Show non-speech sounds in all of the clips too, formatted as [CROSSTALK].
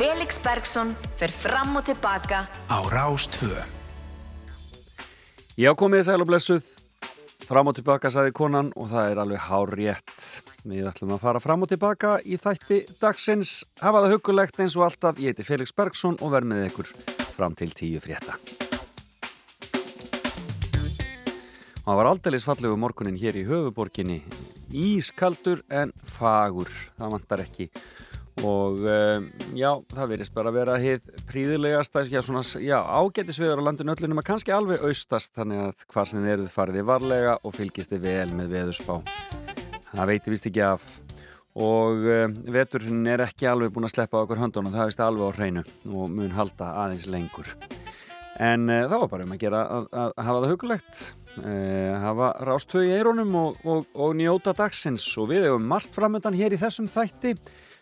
Felix Bergsson fer fram og tilbaka á Rástvö. Já, komið sæl og blessuð. Fram og tilbaka, saði konan, og það er alveg hár rétt. Við ætlum að fara fram og tilbaka í þætti dagsins. Hafa það hugulegt eins og alltaf. Ég heiti Felix Bergsson og verð með ykkur fram til tíu frétta. Það var aldeilis fallegu morgunin hér í höfuborginni. Ískaldur en fagur. Það vantar ekki og um, já, það verðist bara að vera hitt príðilegast já, svona, já, ágætisviður á landinu öllunum að kannski alveg austast þannig að hvað sem þið eruð fariði varlega og fylgist þið vel með veðurspá. Það veitir vist ekki af. Og um, veturinn er ekki alveg búin að sleppa okkur höndunum, það vist alveg á hreinu og mun halda aðeins lengur. En uh, það var bara um að gera að, að, að hafa það hugulegt uh, hafa rástöðu í eironum og, og, og njóta dagsins. Og við hefum margt framöndan hér í þessum þætti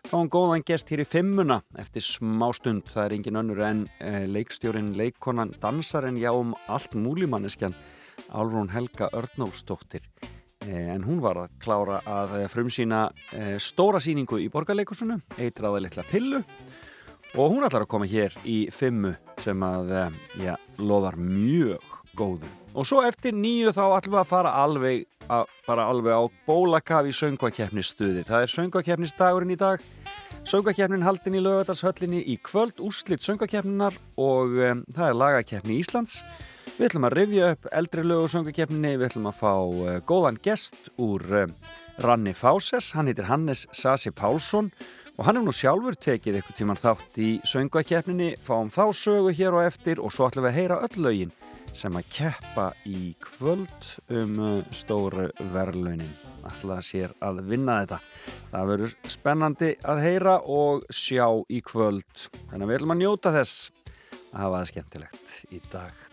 fáum góðan gest hér í fimmuna eftir smá stund, það er engin önnur en e, leikstjórin, leikkonan, dansarinn já um allt múlimanneskjan Álrún Helga Örnólfsdóttir. E, en hún var að klára að frumsýna e, stóra síningu í borgarleikusunu, eitraði litla pillu. Og hún ætlar að koma hér í fimmu sem að já, lofar mjög góðu. Og svo eftir nýju þá ætlum við að fara alveg að, bara alveg á bólakaf í söngvakeppnisstuði. Það er söngvakeppnisdagurinn í dag söngvakeppnin haldin í lögadalshöllinni í kvöld úrslitt söngvakeppninar og um, það er lagakeppni Íslands. Við ætlum að rifja upp eldri lögu söngvakeppninni við ætlum að fá uh, góðan gest úr um, Ranni Fáses hann heitir Hannes Sasi Pálsson og hann hefur nú sjálfur tekið eitthvað tíman þátt í söngvakeppninni. Fáum þá sögu hér og eftir og svo ætlum við að heyra öll lögin sem að keppa í kvöld um uh, stóru verðlaunin. Alltaf sér að vinna þetta. Það verður spennandi að heyra og sjá í kvöld. Þannig að við ætlum að njóta þess að hafa það skemmtilegt í dag.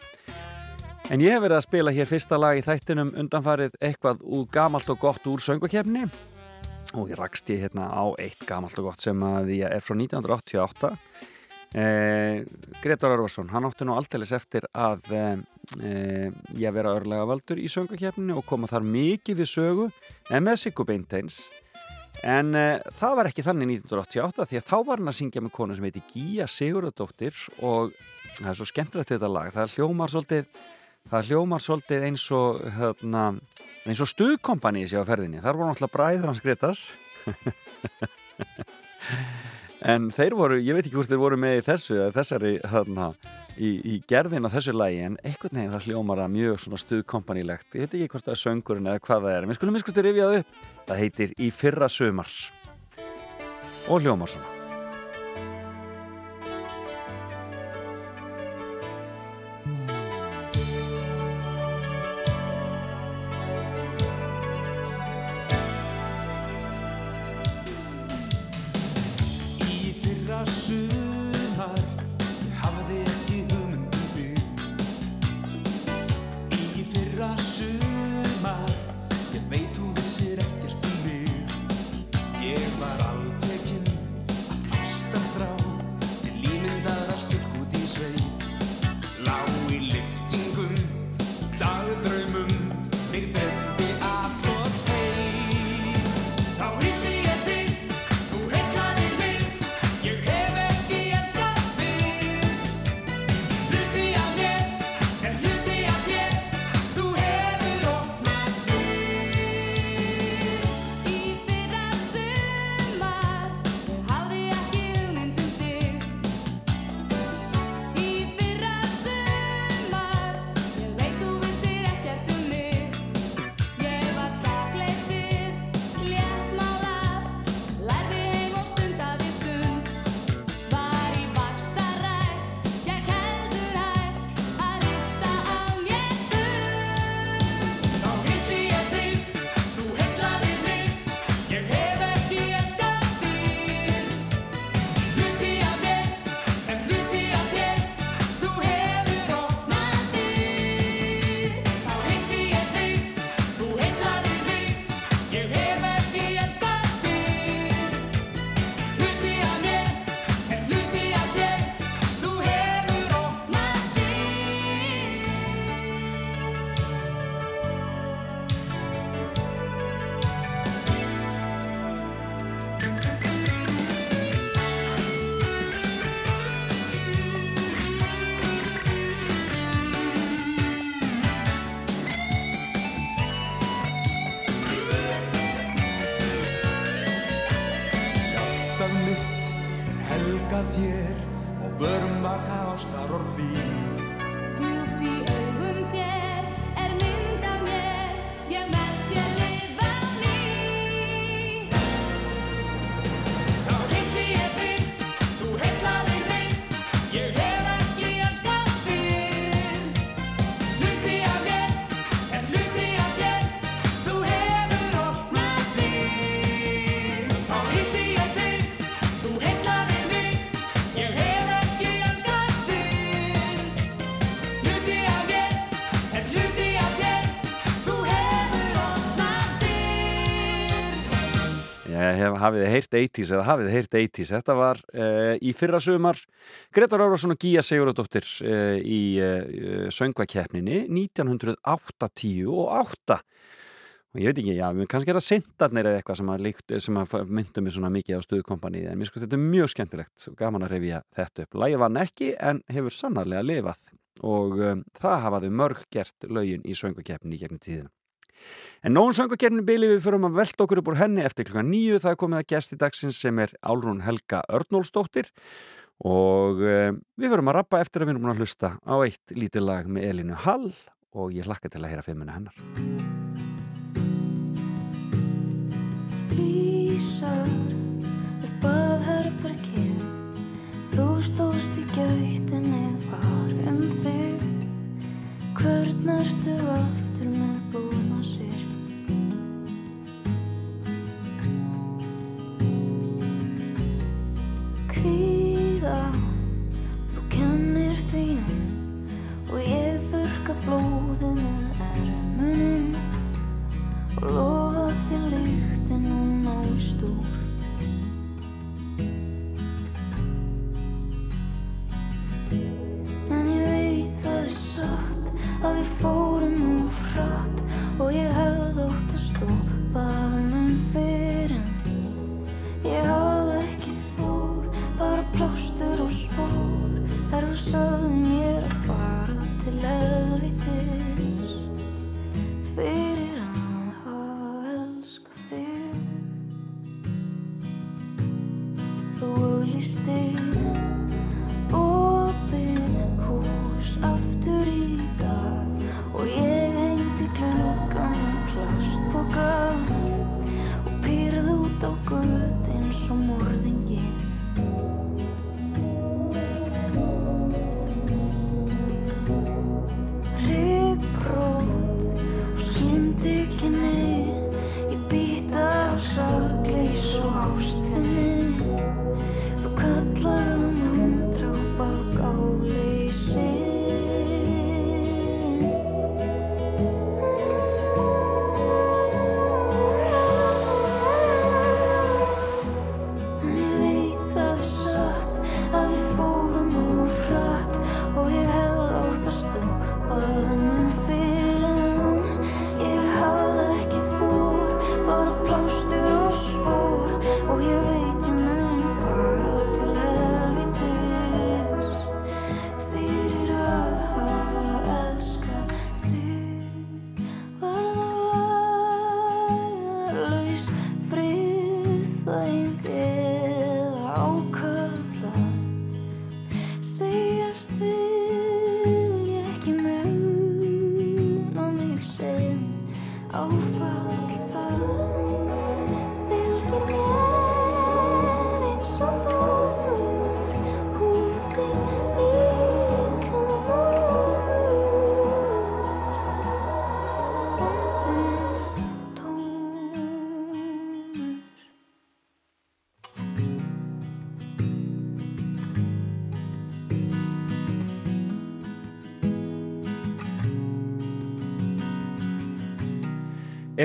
En ég hef verið að spila hér fyrsta lag í þættinum undanfarið eitthvað úr gamalt og gott úr söngvakefni og ég rakst ég hérna á eitt gamalt og gott sem að ég er frá 1988 Eh, Gretar Örvarsson, hann átti nú alltaf eftir að eh, ég vera örlega valdur í söngakefninu og koma þar mikið við sögu en með Siggo Beinteins. En eh, það var ekki þannig 1988 því að þá var hann að syngja með konu sem heiti Gíja Sigurðardóttir og það er svo skemmtilegt þetta lag. Það hljómar svolítið, það hljómar svolítið eins og hérna, eins og stuðkompani í sig á ferðinni. Þar voru náttúrulega bræður hans Gretars [LAUGHS] En þeir voru, ég veit ekki hvort þeir voru með í þessu, þessari, þarna, í, í gerðin á þessu lægi, en einhvern veginn það hljómar það mjög stuðkompanilegt. Ég veit ekki hvort það er söngurinn eða hvað það er, en við skulum miskustu rifjað upp. Það heitir Í fyrra sömar og hljómar svona. Þá hef hafið þið heyrt 80s eða hafið þið heyrt 80s. Þetta var uh, í fyrra sumar Gretar Árásson og Gíja Sigurðardóttir uh, í uh, söngvakeppninni 1980 og 8 og ég veit ekki, já, kannski er það sendarnir eða eitthvað sem að, að myndum mér svona mikið á stuðkompanið, en mér sko þetta er mjög skemmtilegt og gaman að reyfja þetta upp. Lægi vann ekki en hefur sannarlega lifað og um, það hafaðu mörg gert lögin í söngvakeppninni í gegnum tíðina. En nógun söngukernin bíli við fyrir að velta okkur upp úr henni eftir klukkan nýju. Það er komið að gesti dagsins sem er Álrún Helga Örnólsdóttir og um, við fyrir að rappa eftir að við erum að hlusta á eitt lítið lag með Elinu Hall og ég hlakka til að heyra fimmuna hennar. Flýsar upp að herbergið Þú stóðst í gætinni var um þig Hvern ertu aftur þurka blóðið með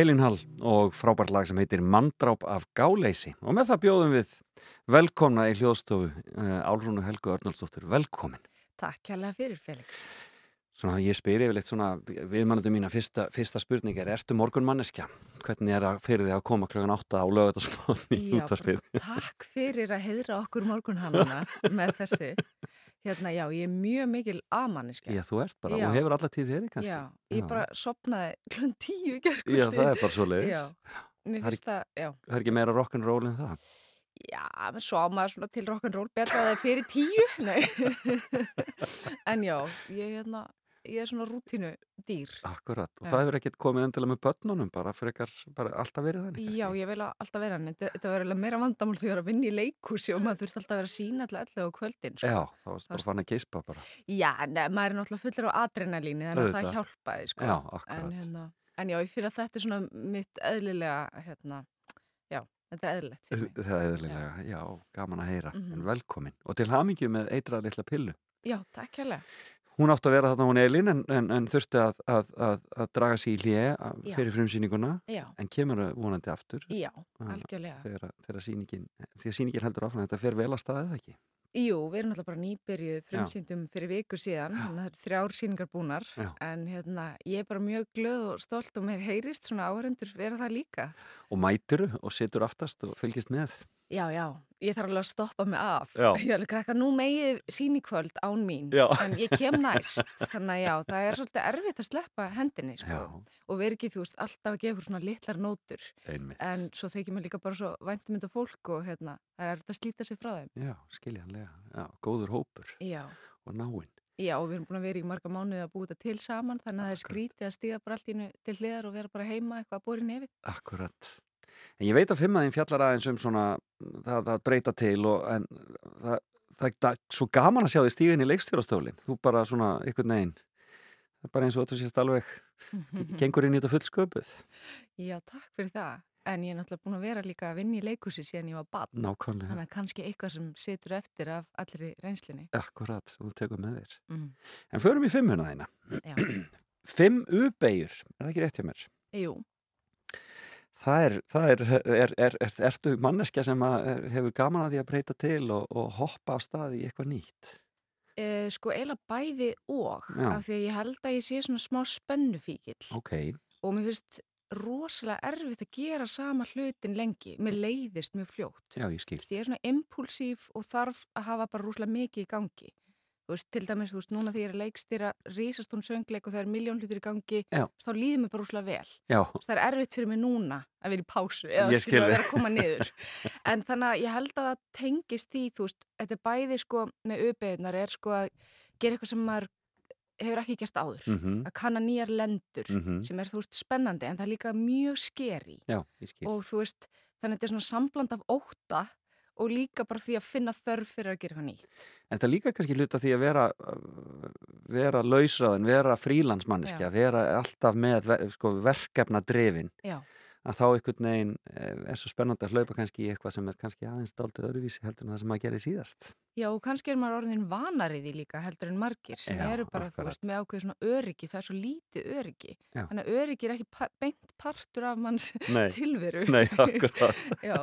Elin Hall og frábært lag sem heitir Mandráp af gáleysi og með það bjóðum við velkomna í hljóðstofu uh, Álrúnu Helgu Örnálsdóttir, velkomin. Takk kærlega fyrir, Felix. Svona, ég spyr yfirleitt svona, viðmannandi mína fyrsta, fyrsta spurning er, ertu morgunmanneskja? Hvernig er það fyrir því að koma klokkan 8 á lögutarsmóðni í bara Takk fyrir að heiðra okkur morgunhannana [LAUGHS] með þessu. Hérna, já, ég er mjög mikil amanniska. Já, þú ert bara, Já. og hefur alla tíð fyrir kannski. Já, ég Já. bara sopnaði klun tíu í gerkvöldi. Já, það er bara svo leiðis. Já, mér finnst það, já. Það er ekki meira rock'n'roll en það. Já, menn svo á maður svona til rock'n'roll betra að það er fyrir tíu, nei. [LAUGHS] en já, ég, hérna, ég er svona rútínu dýr. Akkurat, og það hefur ekkert komið endilega með börnunum bara fyrir ekkar, bara alltaf verið þannig Já, ég vil að alltaf vera hann. Þetta, var eiginlega meira vandamál þegar ég var að vinna í leikhúsi og maður þurfti alltaf að vera að sína alltaf alltaf á kvöldin. Sko. Já, þá varst bara fann að geispa bara Já, nei, maður er náttúrulega fullur á adrenalíni þannig að það hjálpaði, sko. Já, en, hérna, en já, ég fyrir að þetta er svona mitt eðlilega, hérna, já, þetta er eðlilegt fyrir mig. Það er eðlilega, já, gaman að heyra Mhm. en velkomin og til hamingju með eitrað litla pillu Já, takk hérlega. Hún átti að vera þarna hún Elín en, en, en þurfti að, að, að, að draga sig í Já. fyrir frumsýninguna Já, en kemur vonandi aftur já, algjörlega. þegar, þegar að sýningin heldur áfram þetta fer vel að staðið ekki Jú, við erum alltaf bara nýbyrjuð frumsýndum fyrir vikur síðan, þannig að það eru þrjár sýningar búnar, Já. en hérna, ég er bara mjög glöð og stolt og mér heyrist svona áhörendur vera það líka. og mæturu og situr aftast og fylgist með Já, já, ég þarf alveg að stoppa mig af. Já. Ég er alveg krakka, nú megið sýnikvöld án mín, Já. en ég kem næst. Þannig að já, það er svolítið erfitt að sleppa hendinni, sko. Og vera ekki, þú veist, alltaf að gefa ykkur svona litlar nótur. einmitt En svo þykir mér líka bara svo væntumynda fólk og hérna, það er erfitt að slíta sig frá þeim. Já, skiljanlega, já, góður hópur Já. og náinn Já, og við erum búin að vera í marga mánuði að búa þetta til saman, þannig að það er skrítið að stíga bara allt í til hliðar og vera bara heima eitthvað að bóri nefið. Akkurat. En ég veit að fimmaðin fjallar aðeins um svona það, það breyta til og en það, það, það er svo gaman að sjá því stíðin í leikstjórastólinn. Þú bara svona einhvern veginn. Það er bara eins og þú sést alveg [LAUGHS] gengur inn í þetta fullsköpuð. Já, takk fyrir það. En ég er náttúrulega búin að vera líka að vinna í leikhúsi síðan ég var barn. Nákvæmlega. Þannig að kannski eitthvað sem situr eftir af allri reynslinni. Akkurat, þú tekur með þér. Mm. En förum í fimmuna þína. Já, [CLEARS THROAT] Fimm ubegjur, er það ekki rétt hjá mér? jú, Það er, það er, er, er, er ertu manneskja sem eh, hefur gaman að því að breyta til og, og hoppa af stað í eitthvað nýtt. e, sko eiginlega bæði og, Já. af því að ég held að ég sé svona smá spennufíkil Ok, og mér finnst rosalega erfitt að gera sama hlutin lengi. Mér leiðist mjög fljótt. já ég ég er svona impulsív og þarf að hafa bara rúslega mikið í gangi. Þú veist, til dæmis, þú veist, núna þegar ég er að leikstýra rísastón söngleik og það er miljón hlutir í gangi, veist, þá líður mér bara rúslega vel. Veist, það er erfitt fyrir mig núna að vera í pásu eða Ég skilur skil. að vera að koma niður. [LAUGHS] en þannig að ég held að það tengist því, þú veist, þetta er bæði sko með auðbeðunar er sko að gera eitthvað sem maður hefur ekki gert áður. mhm, Að kanna nýjar lendur mhm, sem er, þú veist, spennandi en það er líka mjög skeri já, og þú veist, þannig að þetta er svona sambland af óta og líka bara því að finna þörf fyrir að gera eitthvað nýtt. En er líka kannski hluta því að vera, vera lausraðin, vera frílansmanniski, Já. að vera alltaf með sko, verkefna drefin, Já, að þá einhvern veginn eh, er svo spennandi að hlaupa kannski í eitthvað sem er kannski aðeins daldið öðruvísi heldur en það sem maður gerði síðast. Já og kannski er maður orðin vanariði líka heldur en margir sem Já, eru bara, þú akkurat. veist, með ákveð svona öryggi, það er svo lítið öryggi. Já. Þannig að öryggi er ekki pa beint partur af manns Nei, [LAUGHS] tilveru. nei, akkurat. [LAUGHS] Já,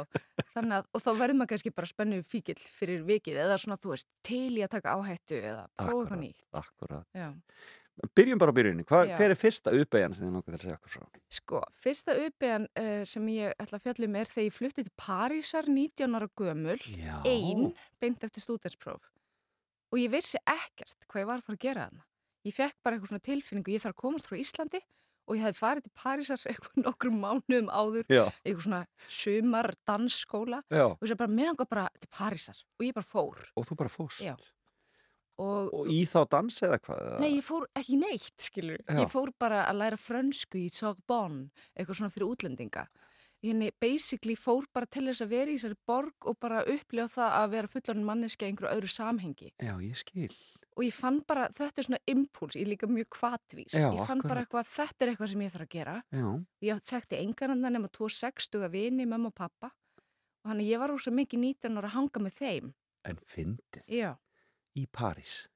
þannig að, og þá verður maður kannski bara spennu fíkil fyrir vikið eða svona, þú veist, til í að taka áhættu eða prófa eitthvað nýtt. Akkurat. Já. Byrjum bara á byrjunni. Hver er fyrsta uppeyjan sem þið nokkuð til að segja okkur frá? Sko, fyrsta uppbyggjan uh, sem ég ætla að fjallum er þegar ég flutti til Parísar 19 ára gömul, Já. ein, beint eftir stúdenspróf. Og ég vissi ekkert hvað ég var að fara að gera þarna. Ég fekk bara eitthvað svona tilfinningu, ég þarf að komast frá Íslandi og ég hefði farið til Parísar [LAUGHS] eitthvað nokkrum mánuðum áður, Já, eitthvað svona sumar dansskóla já. og þess að bara mér langar bara til Parísar og ég bara fór. Og þú bara fóst. Já. Og, Og í þá dans eða hvað? Nei, ég fór ekki neitt, skilur. Já. Ég fór bara að læra frönsku í Sorbonne, eitthvað svona fyrir útlendinga. Henni basically fór bara til þess að vera í þessari borg og bara upplifa það að vera fullarinn manneski í einhverju öðru samhengi. Já, ég skil. Og ég fann bara, þetta er svona impuls, ég líka mjög kvatvís. Já, ég fann bara akkurat. eitthvað, þetta er eitthvað sem ég þarf að gera. Já, Ég þekkti engananda nema tvo sextuga vini, mamma og pappa. Og hann ég var svo mikið nýtan ára að hanga með þeim. en fyndið Já. Í París.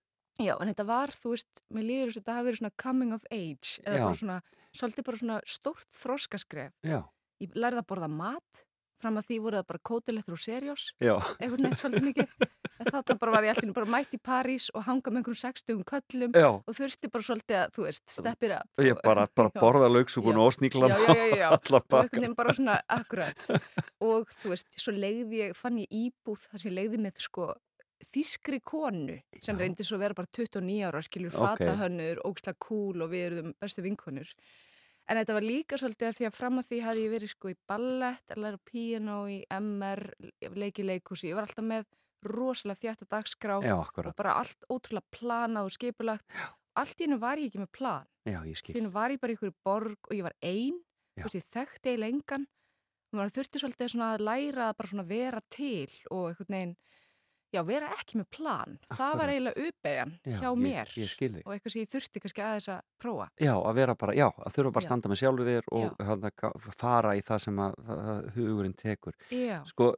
Já, en þetta var, þú veist, mér líður þess að þetta hafi verið svona coming of age, eða Já. bara svona, svolítið bara svona stórt þroskaskref. Já, Ég lærði að borða mat, fram að því voru það bara kótilettur og serjós, já, einhvern veginn svolítið mikið. Þarna bara var ég alltaf bara mætt í París og hanga með einhverjum 60 köllum já. og þurfti bara svolítið að, þú veist, steppir upp. Ég bara, [LAUGHS] bara Já. borða lauksúkun Já. og sníklan Já, já, já, [LAUGHS] já. allar Og einhvern bakkan. veginn bara svona akkurat. Og þú veist, svo leiði ég, fann ég íbúð þar sem ég leiði með sko þýskri konu sem Já. reyndi svo að vera bara 29 ára, skilur Ok. fatahönnur, ógsla cool og við erum bestu vinkonur. En þetta var líka svolítið að því að fram að því hafði ég verið sko í ballett, að læra piano, í MR, leiki leikhúsi. Ég var alltaf með rosalega þjætta dagskrá Já, og bara allt ótrúlega planað og skipulagt. Allt í hennu var ég ekki með plan. Já, ég Allt í hennu var ég bara í ykkur borg og ég var ein, Já. þú veist, ég þekkti eiginlega engan. Og maður þurfti svolítið að læra að bara svona vera til og einhvern veginn, já, vera ekki með plan. Það Akkurat. var eiginlega uppeyjan Já, hjá ég- mér ég skil þig. og eitthvað sem ég þurfti kannski aðeins að prófa. Já, að vera bara, já, að þurfa bara að standa með sjálfur þér og hana, fara í það sem að, að hugurinn tekur. Já, Sko,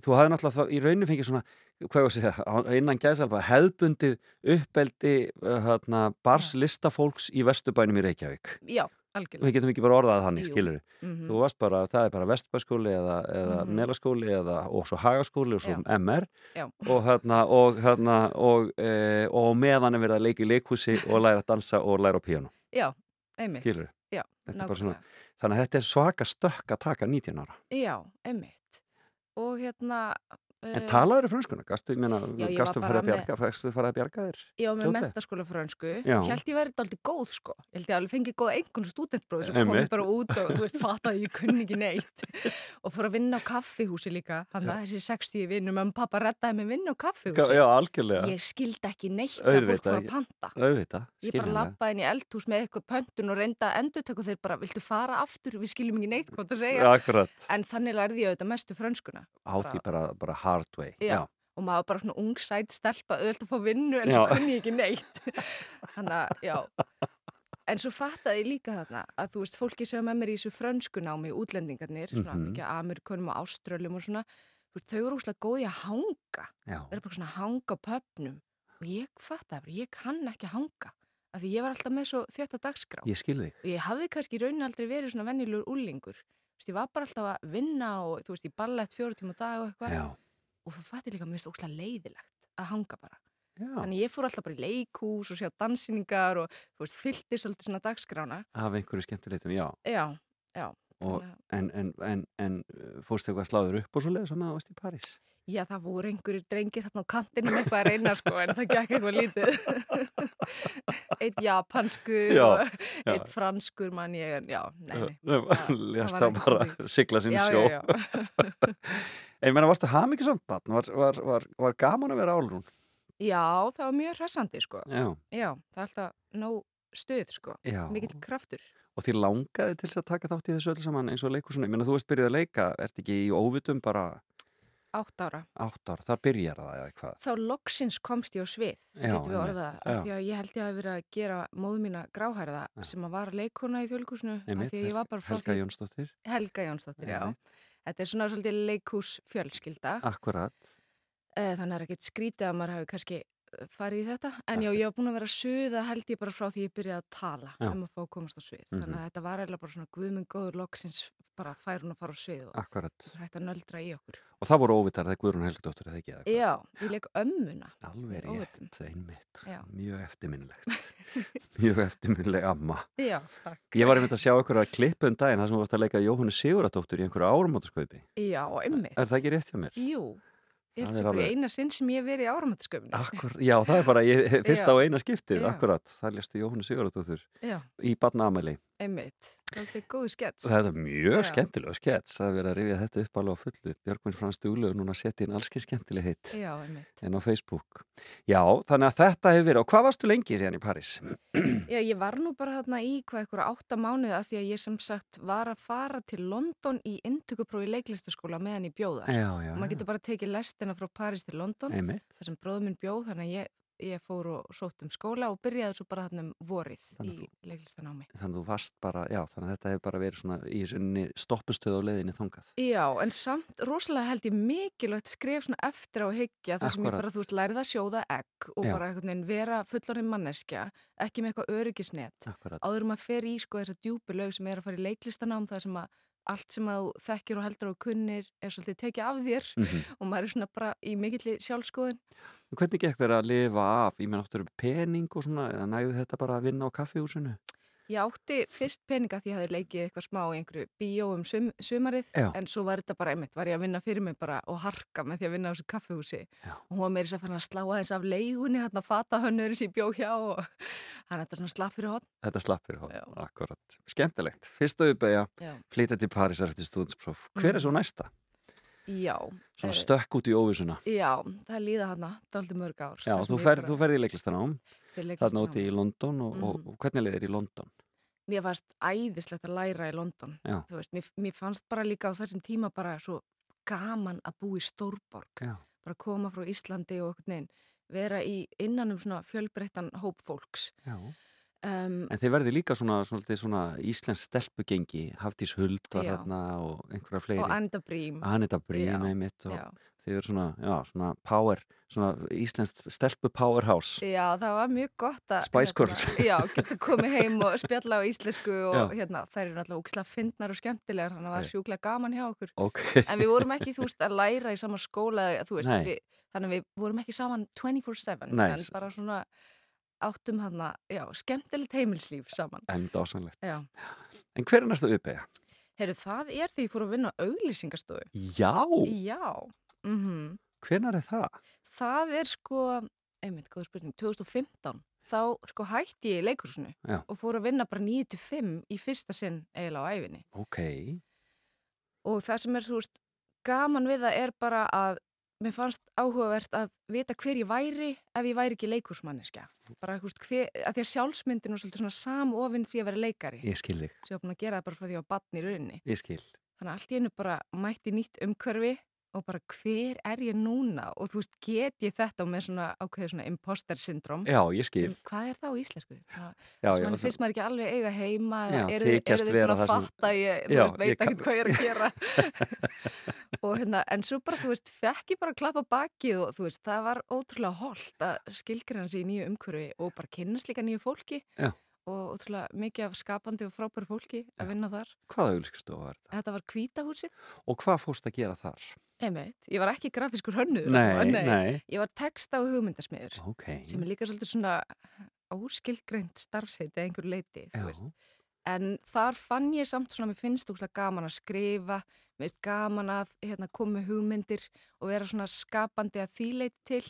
þú hafði náttúrulega þá, í rauninu fengið svona, hvað ég að segja, á- innan gæðsalba, hefðbundið uppbeldi uh, hérna, bars listafólks í Vesturbænum í Reykjavík. já, algjörlega. Við getum ekki bara orðað þannig, skilur Mhm. Þú varst bara, það er bara Vesturbæskóli eða, eða Mhm. Melaskóli eða, og svo Hagaskóli og svo MR Já. og hérna, og hérna, og, e, og meðan er verið að leika í leikhúsi og læra að dansa og læra á píano, Já, einmitt. skilur Já, bara svona, nákvæmlega. þannig að þetta er svaka stökk að taka 19 ára. Já, einmitt. Og hérna... En eh, talaður í frönskuna? Gastu, meina, Já, gastu fara með- bjarga, fæstu fara að bjarga þér? Var með mentaskóla frönsku, Já. held ég verið aldrei góð sko, held ég alveg fengið góða einhvern stúdentbróð sem komið bara út og þú veist, fattaði að ég kunni ekki neitt og fór að vinna á kaffihúsi líka, þannig að þessi 60 vinnum, og pappa reddaði mig vinna á kaffihúsi. Já, algjörlega. Ég skildi ekki neitt að fólk fór að panta. Auðvitað, Ég bara lappaði inn í eldhús með eitthvað pöntun og reynda að endurtöku þeir bara, viltu fara aftur, við skiljum ekki neitt hvað það segja. Já, akkurat. En þannig lærði ég auðvitað mestu frönskuna. Á því bara, bara hard way. Já. Og maður bara svona ung sæt stelpa, auðvitað að fá vinnu en Já. svo kunni ég ekki neitt. [LAUGHS] Þannig að, já. En svo fattaði ég líka þarna að þú veist, fólki sem var með mér í þessu frönskunámi, útlendingarnir, svona Mhm. mikið Amerikunum og Áströlum og svona, veist, þau eru úslega góði að hanga. Já. Þeir eru bara svona að hanga pöpnum. Og ég fattaði bara, ég kann ekki að hanga. Af því ég var alltaf með svo þjötta dagskrá. Ég skil þig. Og ég hafði kannski raunin aldrei verið svona venjulegur úlingur. Þú veist, ég var bara alltaf að vinna og þú veist, í ballett fjóru tíma á dag og eitthvað. Já. Og það fætti líka mjög óslega leiðilegt að hanga bara. Já. Þannig ég fór alltaf bara í leikhús og sjá dansinningar og veist, fyllti svolítið svona dagskrána. Af einhverju skemmtileitum, já. Já, já. Og, en, en, en, en uh, fórstu eitthvað sláður upp og svo leiðis að maður varst í París? Já, það voru einhverjir drengir hérna á kantinum eitthvað að reyna sko, en það gekk eitthvað lítið. [LAUGHS] eitt japanskur Já, og já. eitt franskur mann ég, en já, nei, nei. Lest var það ekki bara sigla Já, sjó. [LAUGHS] já, já. En ég meina, varstu hafmyggisamt batn? Var, var, var, var gaman að vera álrún? Já, það var mjög hressandi sko. Já. Já, það er alltaf nóg stuð sko, Já. mikill kraftur. Og því langaði til þess að taka þátt í þessu öll saman eins og leikursunni. Ég meina, þú veist byrjuð að leika, ert ekki í óvitum bara Átt ára. átt ára, þar byrjar það eða hvað? Þá loksins komst ég á svið, Já, getum við orðað, Já. af því að ég held ég að vera að gera móðu mína gráhærða sem að var leikona í þjóðleikusinu, af því að ég var bara frá Helga því Jónsdóttir, Helga Jónsdóttir, já. Einmitt. Þetta er svona svolítið leikhús fjölskylda, akkurat. Eh, þannig er ekkert skrítið að maður hafi kannski farið í þetta, en já, ég var búin að vera suða held ég bara frá því ég byrjaði að tala Já. um að fá að komast á svið, Mhm. þannig að þetta var eiginlega bara svona guðminn góður loksins bara fær hún að fara á svið og hægt að nöldra í okkur. Og það voru óvitar þegar Guðrún Helgdóttir eða ekki eða hvað? Já, ég leik ömmuna. Alveg rétt, einmitt. Mjög eftirminnilegt. [LAUGHS] Mjög eftirminnileg amma. Já, takk. Ég var einmitt að sjá ykkur að klippa um daginn þar sem þú varst að leika Jóhannu Siguradóttur í einhverju áramótaskaupi. Já, einmitt. Er það ekki rétt hjá mér? Jú, held er bara eina sinn sem ég verið í áramættasköfni. Akkur, já, það er bara ég, [LAUGHS] fyrsta Já. og eina skiptið, Já. akkurat. Það léstu Jóhannu Siguradóttur Já, í badnaamæli. Einmitt. Það er góðu skets. Það er mjög skemmtilega skets að vera að rifja þetta upp alveg á fullu. Björgvin Frans Duglegur núna að setja inn allskið skemmtileg hitt Já, einmitt. en á Facebook. Já, þannig að þetta hefur verið. Og hvað varstu lengi síðan í París? Já, ég var nú bara þarna í hvað eitthvað átta mánuði af því að ég sem sagt var að fara til London í inntökuprófi í leiklistaskóla meðan ég bjóðar. Já, já. Og maður getur bara tekið lestina frá París til London, Einmitt. þar sem bróður minn bjóð, þannig að ég, ég fór og sótt um skóla og byrjaði svo bara þarna um vorið Þannig í leiklistanámi. Þannig að þú varst bara, já, þannig að þetta hefur bara verið svona í svonni stoppustöð á leiðinni þangað. Já, en samt rosalega held ég mikilvægt skref svona eftir á að hyggja þar sem ég bara, þú veist, lærið að sjóða egg og Já. bara einhvern veginn vera fullorinn manneskja, ekki með eitthvað öryggisnet. Akkurat. Áður maður fer í sko þessa djúpi lög sem er að fara í leiklistanám, það sem að allt sem þú þekkir og heldur og kunnir er svolítið tekið af þér Mhm. og maður er svona bara í mikilli sjálfskoðun. Hvernig gekk þér að lifa af? Ég menn áttur pening og svona, eða nægði þetta bara að vinna á kaffihúsinu? Ég átti fyrst peninga því ég hafði leikið eitthvað smá í einhverju bíó um sum, sumarið Já. en svo var þetta bara einmitt, var ég að vinna fyrir mig bara og harka með því að vinna á þessu kaffehúsi Já. og hún var meira þess að fann að slá aðeins af leigunni, hann að fata hönnurinn sem ég bjó hjá og [LAUGHS] hann þetta svona slapp fyrir hotn. Þetta slappir hótt, Já. akkurat. Skemmtilegt. Fyrsta uppeyja, Já. flytja til Parísar eftir stúdinspróf. Hver er svo næsta? Já. Svona eh, stökk út í óvísuna. Já, það líða bara- þú ferð í fyrir London og, og, Mhm. og hvernig leiðir í London? Mér fannst æðislegt að læra í London. Veist, mér, mér fannst bara líka á þessum tíma bara svo gaman að búa í Stórborg. Já. Bara koma frá Íslandi og einhvern veginn vera í innan um svona fjölbreyttan hóp fólks. Um, En þið verði líka svona, svona, svona íslensk stelpugengi, Hafdís Huld var Já. þarna og og Anda Brím. Anita Brím og Já. Þið eru svona, já, svona power, svona íslensk stelpu powerhouse. Já, það var mjög gott að Spice Girls. hérna, [LAUGHS] Já, geta komið heim og spjalla á íslensku og hérna, þær eru náttúrulega úkslega fyndnar og skemmtilegar, þannig að það var sjúklega gaman hjá okkur. Ok, En við vorum ekki, þú veist, að læra í sama skóla, þú veist, við, þannig að við vorum ekki saman 24-7, Nei. en bara svona áttum hann já, skemmtilegt heimilslíf saman. en dásanlegt. Já. En hver er næsta uppeyja? Heyrðu, það er því ég fór að vinna á auglýsingastofu. Já, Já, mhm. hvenar er það? það er sko, einmitt, góð spurning, 2015. Þá sko hætti ég í leikursinu Já. og fór að vinna bara 9-5 í fyrsta sinn eiginlega á æfinni. Ok, Og það sem er, þú veist, gaman við það er bara að mér fannst áhugavert að vita hver ég væri ef ég væri ekki leikursmanniska. Bara, þú veist, hver, að því að sjálfsmyndin var svolítið svona samofinn því að vera leikari. ég skil þig, Svo ég búin að gera það bara frá því að ég var batn í rauninni. ég skil. Þannig að allt í einu bara mætti nýtt umhverfi og bara hver er ég núna? Og þú veist, get ég þetta með svona ákveðið svona imposter syndrom? Já, ég skil. Sem, hvað er það á íslensku? Já, manni finnst maður ekki alveg eiga heima Já, eru þið- búin að fatta ég, þú Já, veist, veit ekkert hvað ég er að gera [LAUGHS] og hérna, en svo bara, þú veist, fekk ég bara að klappa bakið og þú veist, það var ótrúlega holdt að skilgreina sig í nýju umhverfi og bara kynnast líka nýju fólki Já. Og ótrúlega mikið af skapandi og frábæri fólki að vinna þar. Hvaða auglíkstofa var þetta? Þetta var kvítahúsið, Og hvað fórst að gera þar? einmitt, ég var ekki grafiskur hönnuður, Nei, nei. nei. ég var texta og hugmyndasmiður Ok. sem er líka svolítið svona óskilgreint starfsheiti eða einhver leiti, þú Já, veist. En þar fann ég samt svona, mér finnst þú gaman að skrifa, mér finnst gaman að hérna, koma hugmyndir og vera svona skapandi að því leit til.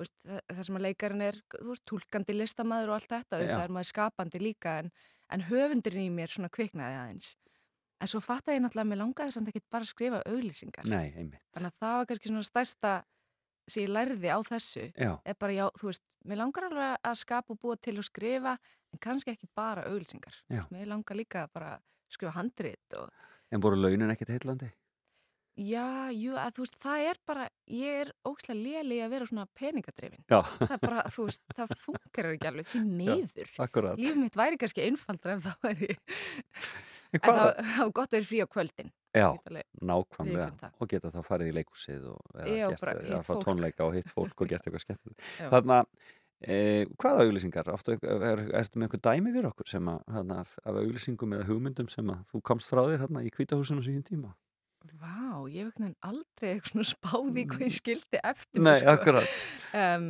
Veist, það, sem að leikarinn er, veist, tólkandi listamæður og allt þetta, Já. auðvitað er maður skapandi líka en, en höfundurinn í mér svona kviknaði aðeins. En svo fattaði ég náttúrulega að mér langaði samt ekki bara að skrifa auglýsingar. Nei. Þannig að það var kannski svona stærsta sem ég lærði á þessu Já, er bara, já, þú veist, mér langar alveg að skapa og búa til og skrifa en kannski ekki bara auglýsingar. Mér langar líka bara skrifa handrit og en voru launin ekkert heillandi? Já, jú, að þú veist, það er bara, ég er ókslega léli að vera svona peningadrifin. Já, Það er bara, þú veist, það funkar ekki alveg því miður. akkurat. Líf mitt væri kannski einfaldra ef það væri, En það var gott að vera frí á kvöldin. Já, nákvæmlega. Og geta þá farið í leikhúsið og eða Já, gert, eða fá tónleika og hitt fólk og gert eitthvað skemmt. [LAUGHS] Já. Þarna, e, hvaða auglýsingar? Áttu, er, ertu með eitthvað dæmi fyrir okkur sem að, af auglýsingum eða hugmyndum sem að þú komst frá þér hérna í kvítahúsinu síðan tíma? Vá, ég hef einhvern veginn aldrei eitthvað spáði hvað ég skildi eftir Nei, sko. akkurat. Um,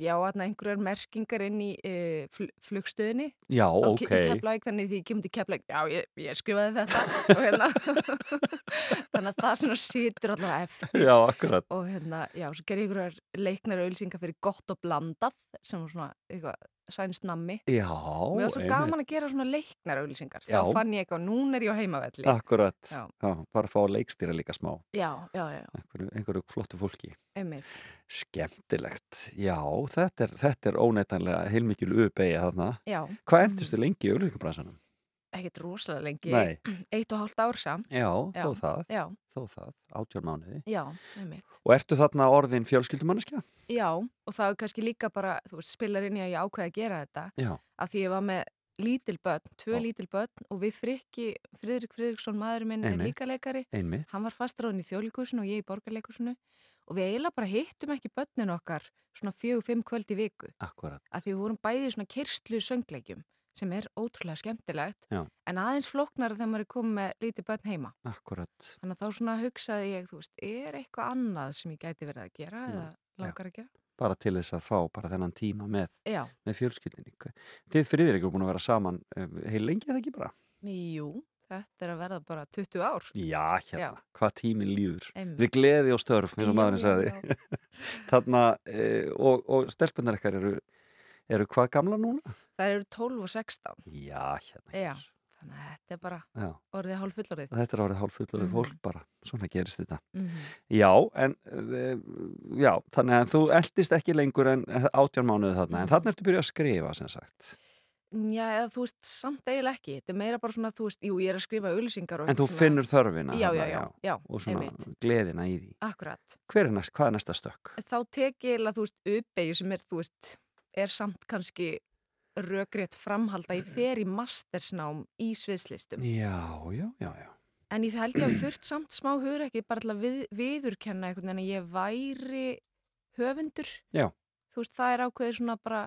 já, einhverjar merkingar inn í uh, fl flugstöðinni Já, á ok. Keflæk, þannig því ég kemur til Keflæk, já, ég, ég skrifaði þetta hérna, [LAUGHS] þannig að það svona situr allavega eftir Já, akkurat. og hérna, já, svo gerði ég einhverjar leiknar auðlýsingar fyrir gott og blandað sem svona eitthvað sænst nammi. Já, Mér var svo einmitt. gaman að gera svona leiknar auðlýsingar, Já. þá fann ég eitthvað, núna er ég á heimavelli. Akkurat. Já. Já, bara fá leikstýra líka smá. Já, já, já, Einhverju, einhverju flottu fólki. einmitt. Skemmtilegt. Já, þetta er, þetta er óneitanlega heilmikil uppeyja þarna. Já, Hvað endustu lengi í auglýsingabransanum? Ekkert rosalega lengi, Nei. eitt og hálft ár samt. Já, Já. þó það, Já, þó það, átjón mánuði. já, einmitt. Og ertu þarna orðin fjölskyldumanniska? Já, og það er kannski líka bara, þú veist, spilar inn í að ég ákveði að gera þetta Já. af því ég var með lítil börn, tvö lítil börn og við frikki, Friðrik Friðriksson, maður minn er líka leikari, Einmitt. hann var fastráðin í þjóðlíkusinu og ég í borgarleikursinu og við eiginlega bara hittum ekki börnin okkar svona fjögur, fimm kvöld í viku Akkurat. af því við vorum bæði í svona kyrslu söngleikjum sem er ótrúlega skemmtilegt Já. en aðeins flóknara þegar maður er komið með lítið börn heima. Akkurat. Þannig að þá svona hugsaði ég, þú veist, er eitthvað annað sem ég gæti verið að gera Já, eða langar að gera? bara til þess að fá bara þennan tíma með, með fjölskyldinni þið friðir ekki búin að vera saman eh, heil lengi eða ekki bara? jú, þetta er að verða bara 20 ár. Já, hérna, Já. hvað tíminn líður Einmitt. við gleði og störf, eins og maðurinn sagði já. [LAUGHS] þarna, e, og, og stelpunar ekkar eru, eru hvað gamla núna? Það eru 12 og 16. Já, hérna Já, þannig að þetta er bara Já. orðið hálf fullorðið. Þetta er árið hálf fullorðið Mhm. fólk bara, svona gerist þetta. Mm Já, en e, já, þannig að þú eldist ekki lengur en átján mánuði þarna, en þarna ertu byrjað að skrifa sem sagt. Já, eða þú veist, samt eiginlega ekki. Þetta er meira bara svona, þú veist, jú, ég er að skrifa auðlýsingar og En þú svona- finnur þörfina Já, þarna, já, já, já, og svona einmitt. gleðina í því. Akkurat. Hver er næst, hvað er næsta stökk? Þá tek ég eiginlega, þú veist, uppeyju sem er, þú veist, er samt kannski rökrétt framhalda. Ég fer í mastersnám í sviðslistum. Já, já, já, já. En ég held ég að [CLEARS THROAT] þurft samt smá hugur ekki bara til að við, viðurkenna einhvern veginn að ég væri höfundur. Já. Þú veist, það er ákveðið svona bara,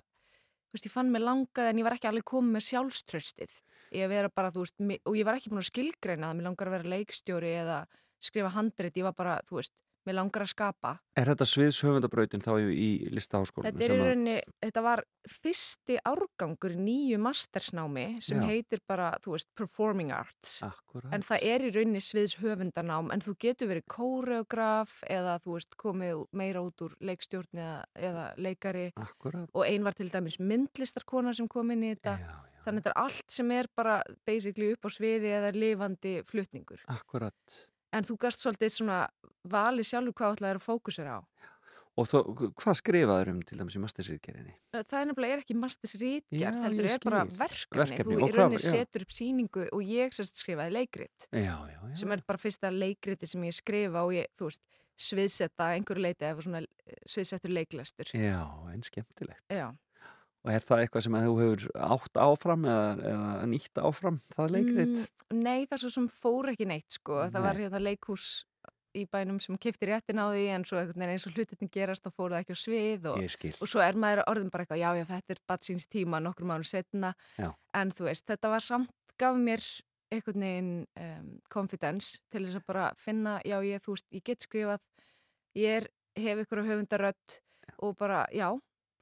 þú veist, ég fann mig langað en ég var ekki alveg komið með sjálfströstið. Ég vera bara, þú veist, og ég var ekki búin að skilgreina það, mér langar að vera leikstjóri eða skrifa handrit, ég var bara, þú veist, mér langar að skapa. Er þetta sviðshöfundabrautin þá í, listaháskólanum? Þetta er í rauninni, þetta var fyrsti árgangur nýju mastersnámi sem Já. heitir bara, þú veist, Performing Arts. Akkurat. En það er í rauninni sviðs höfundanám en þú getur verið kóreograf eða þú veist komið meira út úr leikstjórn eða, eða leikari Akkurat. og ein var til dæmis myndlistarkona sem kom inn í þetta. Já. Þannig að þetta er allt sem er bara basically upp á sviði eða lifandi flutningur. Akkurat. En þú gast svolítið svona valið sjálfur hvað ætlaði að fókusera á. Og þó, hvað skrifaður um til dæmis í mastersriðgerinni? Það er nefnilega er ekki masters Já, rítgerð, ég heldur er bara verkefni. Verkefni, Þú í rauninni setur upp síningu og ég sérst skrifaði leikrit. Já, já, já. sem er bara fyrsta leikriti sem ég skrifa og ég, þú veist, sviðsetta einhverju leiti eða svona eh, sviðsettur leiklestur. Já, en skemmtilegt. Já. Og er það eitthvað sem að þú hefur átt áfram eða, eða nýtt áfram, það leikrit? Mm, nei, það svo sem fór ekki neitt, sko. Nei. Það var hérna leikhús í bænum sem kifti réttin á því en svo eins og hlutinni gerast þá fór það ekki á svið og, og svo er maður orðin bara eitthvað, já, já, þetta er batsins tíma nokkur mánu setna Já. en þú veist, þetta var samt, gaf mér einhvern veginn um, confidence til þess að bara finna, já, ég, þú veist, ég get skrifað, ég er, hef ykkur að höfundarödd og bara, já,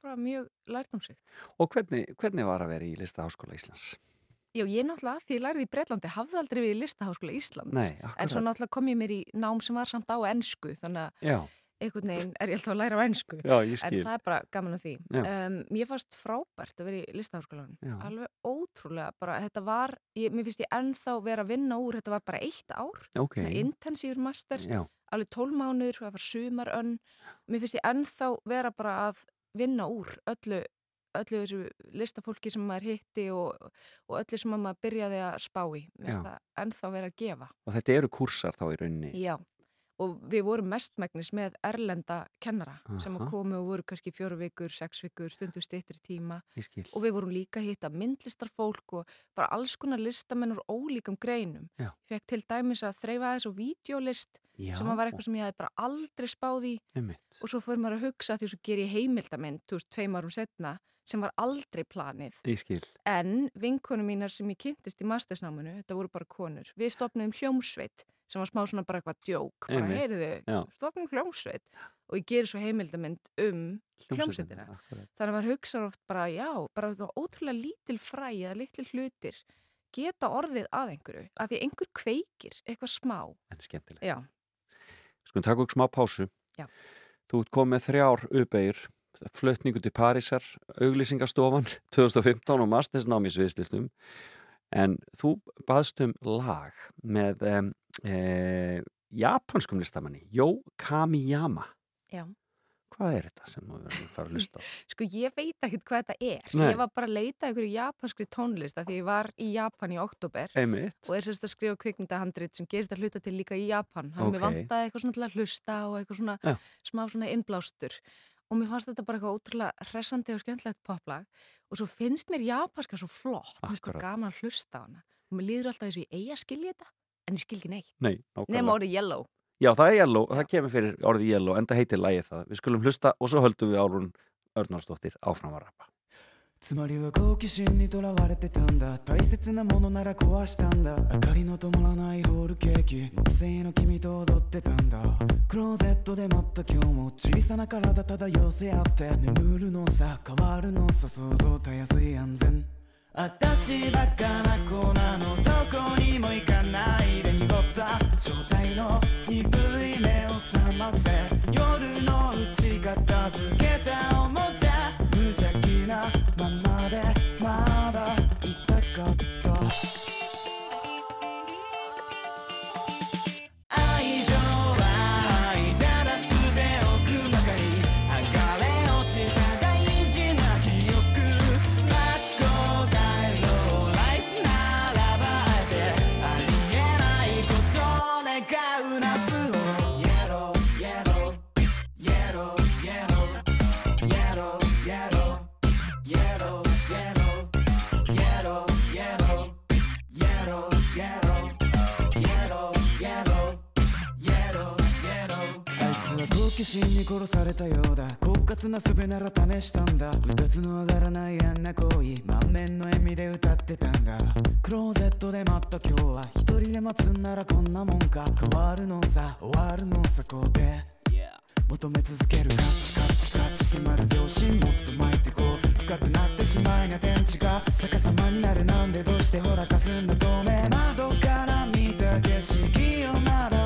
bara mjög lærdomsvikt. Og hvernig, hvernig var að vera í listaháskóla Íslands? Já, ég náttúrulega, því ég lærði í Breitlandi, hafði aldrei við í listaháskóla Íslands. Nei, En svo náttúrulega kom ég mér í nám sem var samt á ennsku, þannig að Já, einhvern veginn er ég alltaf að læra á ennsku. já, ég En það er bara gaman að því. Um, mér fannst frábært að vera í listaháskólanum. Já. Alveg ótrúlega. Bara, þetta var, ég, mér finnst ég ennþá vera að vinna úr, þetta var bara eitt ár. Ok, Okay. Intensífur master, já, alveg tólmánuður, það var sumarönn. Mér finnst ég ennþá vera bara að vinna úr öllu, öllu þessu listafólki sem maður hitti og, og öllu sem maður byrjaði að spá í. Það ennþá vera að gefa. og þetta eru kursar þá í rauninni. Já, og við vorum mestmægnis með erlenda kennara sem Aha. að komu og voru kannski fjóru vikur, sex vikur, stundum styttri tíma og við vorum líka að hitta myndlistarfólk og bara alls konar listamenn úr ólíkum greinum. Já. Ég fekk til dæmis að þreyfa þess og vídeolist Já, sem að var eitthvað sem ég hafði bara aldrei spáð í einmitt. og svo fyrir maður að hugsa því svo ger ég heimildamind, þú veist, tveim árum setna sem var aldrei planið. En vinkonu mínar sem ég kynntist í mastersnáminu, þetta voru bara konur, við stopnum hljómsveit sem var smá svona bara eitthvað djók, bara heyriðu, stopnum hljómsveit og ég gerir svo heimildamind um hljómsveitina. Þannig að maður hugsa oft bara, já, bara ótrúlega lítil fræ eða litli hlutir geta orðið að einhverju, að því einhver kveikir eitthvað smá. En skemmtilegt. Já, Skulum taka okkur smá pásu. Já. Þú ert komið þrjár uppeyjur, flutningu til Parísar, auglýsingastofan [LAUGHS] 2015 og mastersnámi sviðslistum. En þú baðst um lag með um, e, japanskum listamanni, Jó Kamiyama. já. Hvað er þetta sem við verðum að fara að hlusta á? [LAUGHS] Sko ég veit ekkert hvað þetta er. Nei. Ég var bara að leita ykkur í japanskri tónlist af því ég var í Japan í oktober Einmitt. og er sérst að skrifa kvikmyndahandrit sem gerist að hluta til líka í Japan. Þannig okay. Ok. mér vantaði eitthvað svona til að hlusta og eitthvað svona Já. smá svona innblástur. Og mér fannst þetta bara eitthvað ótrúlega hressandi og skemmtilegt poplag. Og svo finnst mér japanska svo flott. Mér finnst það gaman að hlusta á hana. Og mér líður alltaf þess að ég eigi að skilja þetta, en ég skil ekki neitt. Nei. Nefn orðið yellow. Já, það er yellow, það kemur fyrir orðið yellow, en það heitir lægið það. Við skulum hlusta og svo höldum við Árún Örnarsdóttir áfram að rappa. つまりは好奇心にとらわれてたんだ。大切なものなら壊したんだ。明かりの灯らないホールケーキ。木製の君と踊ってたんだ。クローゼットで待った今日も小さな体漂せ合って。眠るのさ変わるのさ想像たやすい安全。私バカな子なの。どこにも行かないで。濁った状態の鈍い目を覚ませ。夜のうち片付け好奇心に殺されたようだ。狡猾な術なら試したんだ。うたつの上がらないあんな行為。満面の笑みで歌ってたんだ。クローゼットで待った今日は一人で待つんならこんなもんか。変わるのさ。終わるのさこうで求め続ける。カチカチカチ迫る秒針もっと巻いてこう。深くなってしまいな天地が。逆さまになる。なんでどうしてほらかすんだ。透明窓から見た景色をまだ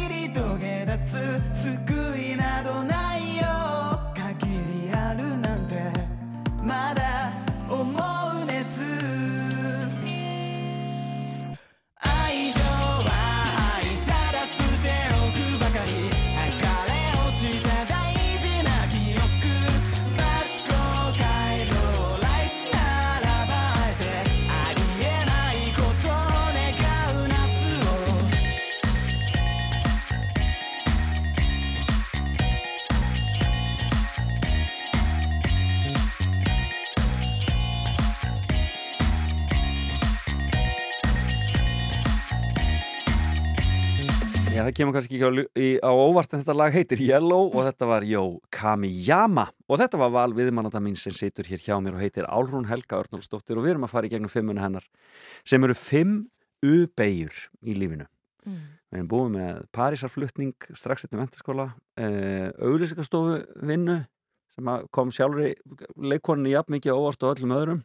Já, það kemur kannski ekki á, á óvart en þetta lag heitir Yellow og þetta var Jó Kamiyama og þetta var val viðmannata mín sem situr hér hjá mér og heitir Álrún Helga Örnólfsdóttir og við erum að fara í gegnum fimmuna hennar sem eru fimm U-beigur í lífinu. Mm. Við erum búið með Parísarflutning strax eftir mentaskóla, uh, auglýsingastofu vinnu sem kom sjálfur leikoninni jafn mikið óvart og öllum öðrum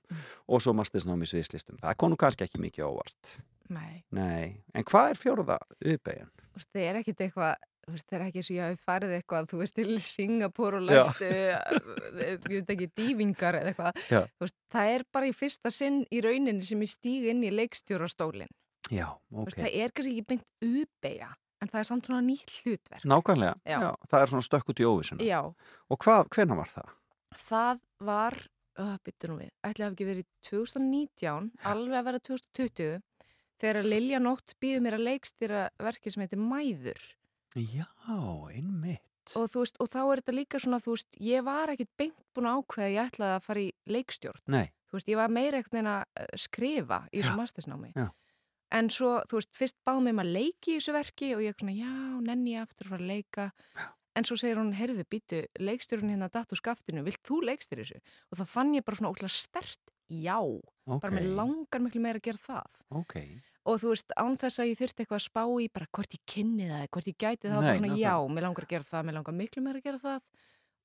og svo mastisnámi sviðslistum. Það kom nú kannski ekki mikið óvart. Nei, Nei, en hvað er þú veist, það er ekkit eitthvað það er ekki eins og ég hafi farið eitthvað þú veist, til Singapur og Já. læst ég veit ekki, dývingar eða eitthvað, Já. veist, það er bara í fyrsta sinn í rauninni sem ég stíg inn í leikstjórastólin, Já, ok. veist, það er kannski ekki beint ubeigja, en það er samt svona nýtt hlutverk Nákvæmlega, Já. já. það er svona stökk út í óvissuna. Já, Og hvað, hvenær var það? það var uh, byttu nú við, ætli að hafa ekki verið 2019, alveg að vera 2020 þegar Lilja Nótt býður mér að leikstýra verki sem heitir Mæður. Já, einmitt. og veist, og þá er þetta líka svona, þú veist, ég var ekkit beint búin að ákveða að ég ætlaði að fara í leikstjórn, Nei, þú veist, ég var meira ekkert en að eh, skrifa í þessu Já, mastersnámi. Já. en svo, þú veist, fyrst báðum mig um að leiki í þessu verki og ég er svona, já, nenni ég aftur að fara að leika. En svo segir hún, heyrðu, býtu leikstjórn hérna datt úr skaftinu, vilt þú leikstýra þessu? Og þá fann ég bara svona ótrúlega stert já, ok. bara mér langar miklu meira að gera það. Ok, og þú veist, án þess að ég þyrfti eitthvað að spá í bara hvort ég kynni það, hvort ég gæti það Nei, bara svona, já, mér langar að gera það, mér langar miklu meira að gera það.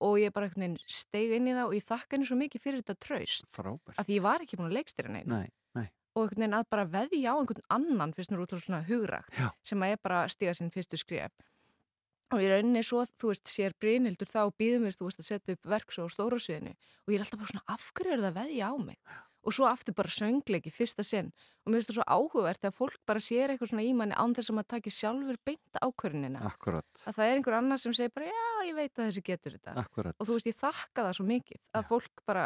Og ég bara einhvern veginn steig inn í það og ég þakka henni svo mikið fyrir þetta traust. Frábært. að því ég var ekki búin að leikstýra neina Nei, nei, og einhvern veginn að bara veðja á einhvern annan fyrst mér útrúlega svona hugrakt Já. sem að ég bara stiga sinn fyrstu skrif og í rauninni svo, þú veist, sér Brynhildur þá býður mér, þú veist, að setja upp verks og stóra sviðinu. Og ég er alltaf bara svona, af hverju er það að veðja á mig? og svo aftur bara söngleiki fyrsta sinn. Og mér finnst það svo áhugavert þegar fólk bara sér eitthvað svona í manni án þess að maður taki sjálfur beint ákvörðunina. Akkurat, að það er einhver annar sem segir bara já, ég veit að þessi getur þetta. Akkurat. Og þú veist, ég þakka það svo mikið að fólk bara,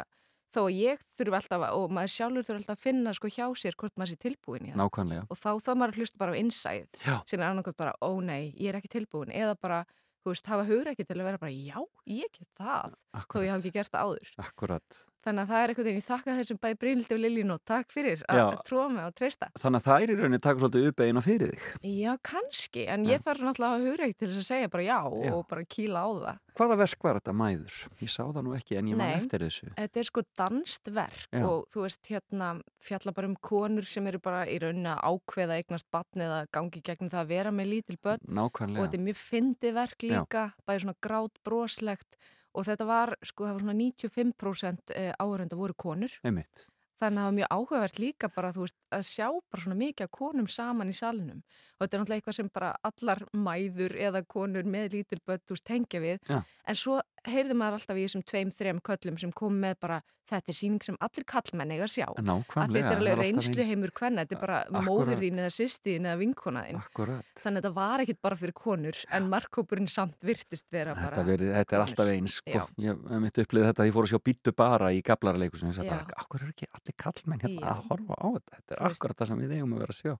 þó að ég þurfi alltaf og maður sjálfur þurfi alltaf að finna sko hjá sér hvort maður sé tilbúin í það. Nákvæmlega. Og þá þá maður að hlusta bara á innsæð sem er annarkvæmt bara, ó nei, ég er ekki tilbúin eða bara, þú veist, hafa hugur ekki til að vera bara, já, ég get það. Þó ég Akkurat, hafa ekki gert það áður. Akkurat þannig að það er eitthvað þegar ég þakka þessum bæði Brynildi og Liljun og takk fyrir að Já. tróða mig og treysta Þannig að það er í rauninni taka svolítið uppegin á fyrir þig Já, kannski, en ég þarf náttúrulega að hafa hugur ekki til þess að segja bara já, Já. og bara kýla á það Hvaða verk var þetta mæður? Ég sá það nú ekki en ég man Nei. eftir þessu Þetta er sko danst verk Já. og þú veist hérna fjalla bara um konur sem eru bara í rauninni að ákveða eignast batn eða gangi gegnum það að vera með lítil börn og Nákvæmlega þetta er mjög fyndið verk Já. líka, bæði svona grát broslegt og þetta var sko það var svona 95% áhörunda voru konur. Einmitt. Þannig að það var mjög áhugavert líka bara þú veist að sjá bara svona mikið af konum saman í salinum og þetta er náttúrulega eitthvað sem bara allar mæður eða konur með lítil börn þú veist tengja við. Já. en svo heyrði maður alltaf í þessum tveim, þrem köllum sem kom með bara þetta er síning sem allir kallmenn eiga að sjá. Að Nákvæmlega þetta er alveg reynslu heimur hvenna þetta er bara móður þín eða sýstiðin eða vinkonaðin þannig að þetta var ekkit bara fyrir konur en markkópurinn samt virtist vera bara Þetta, veri, þetta er alltaf eins sko. Ég mitt upplýði þetta að ég fór að sjá býttu bara í gablarleikusinu og ég sagði bara, akkur er ekki allir kallmenn hérna að horfa á þetta? Þetta er akkurat það sem við eigum að vera að sjá.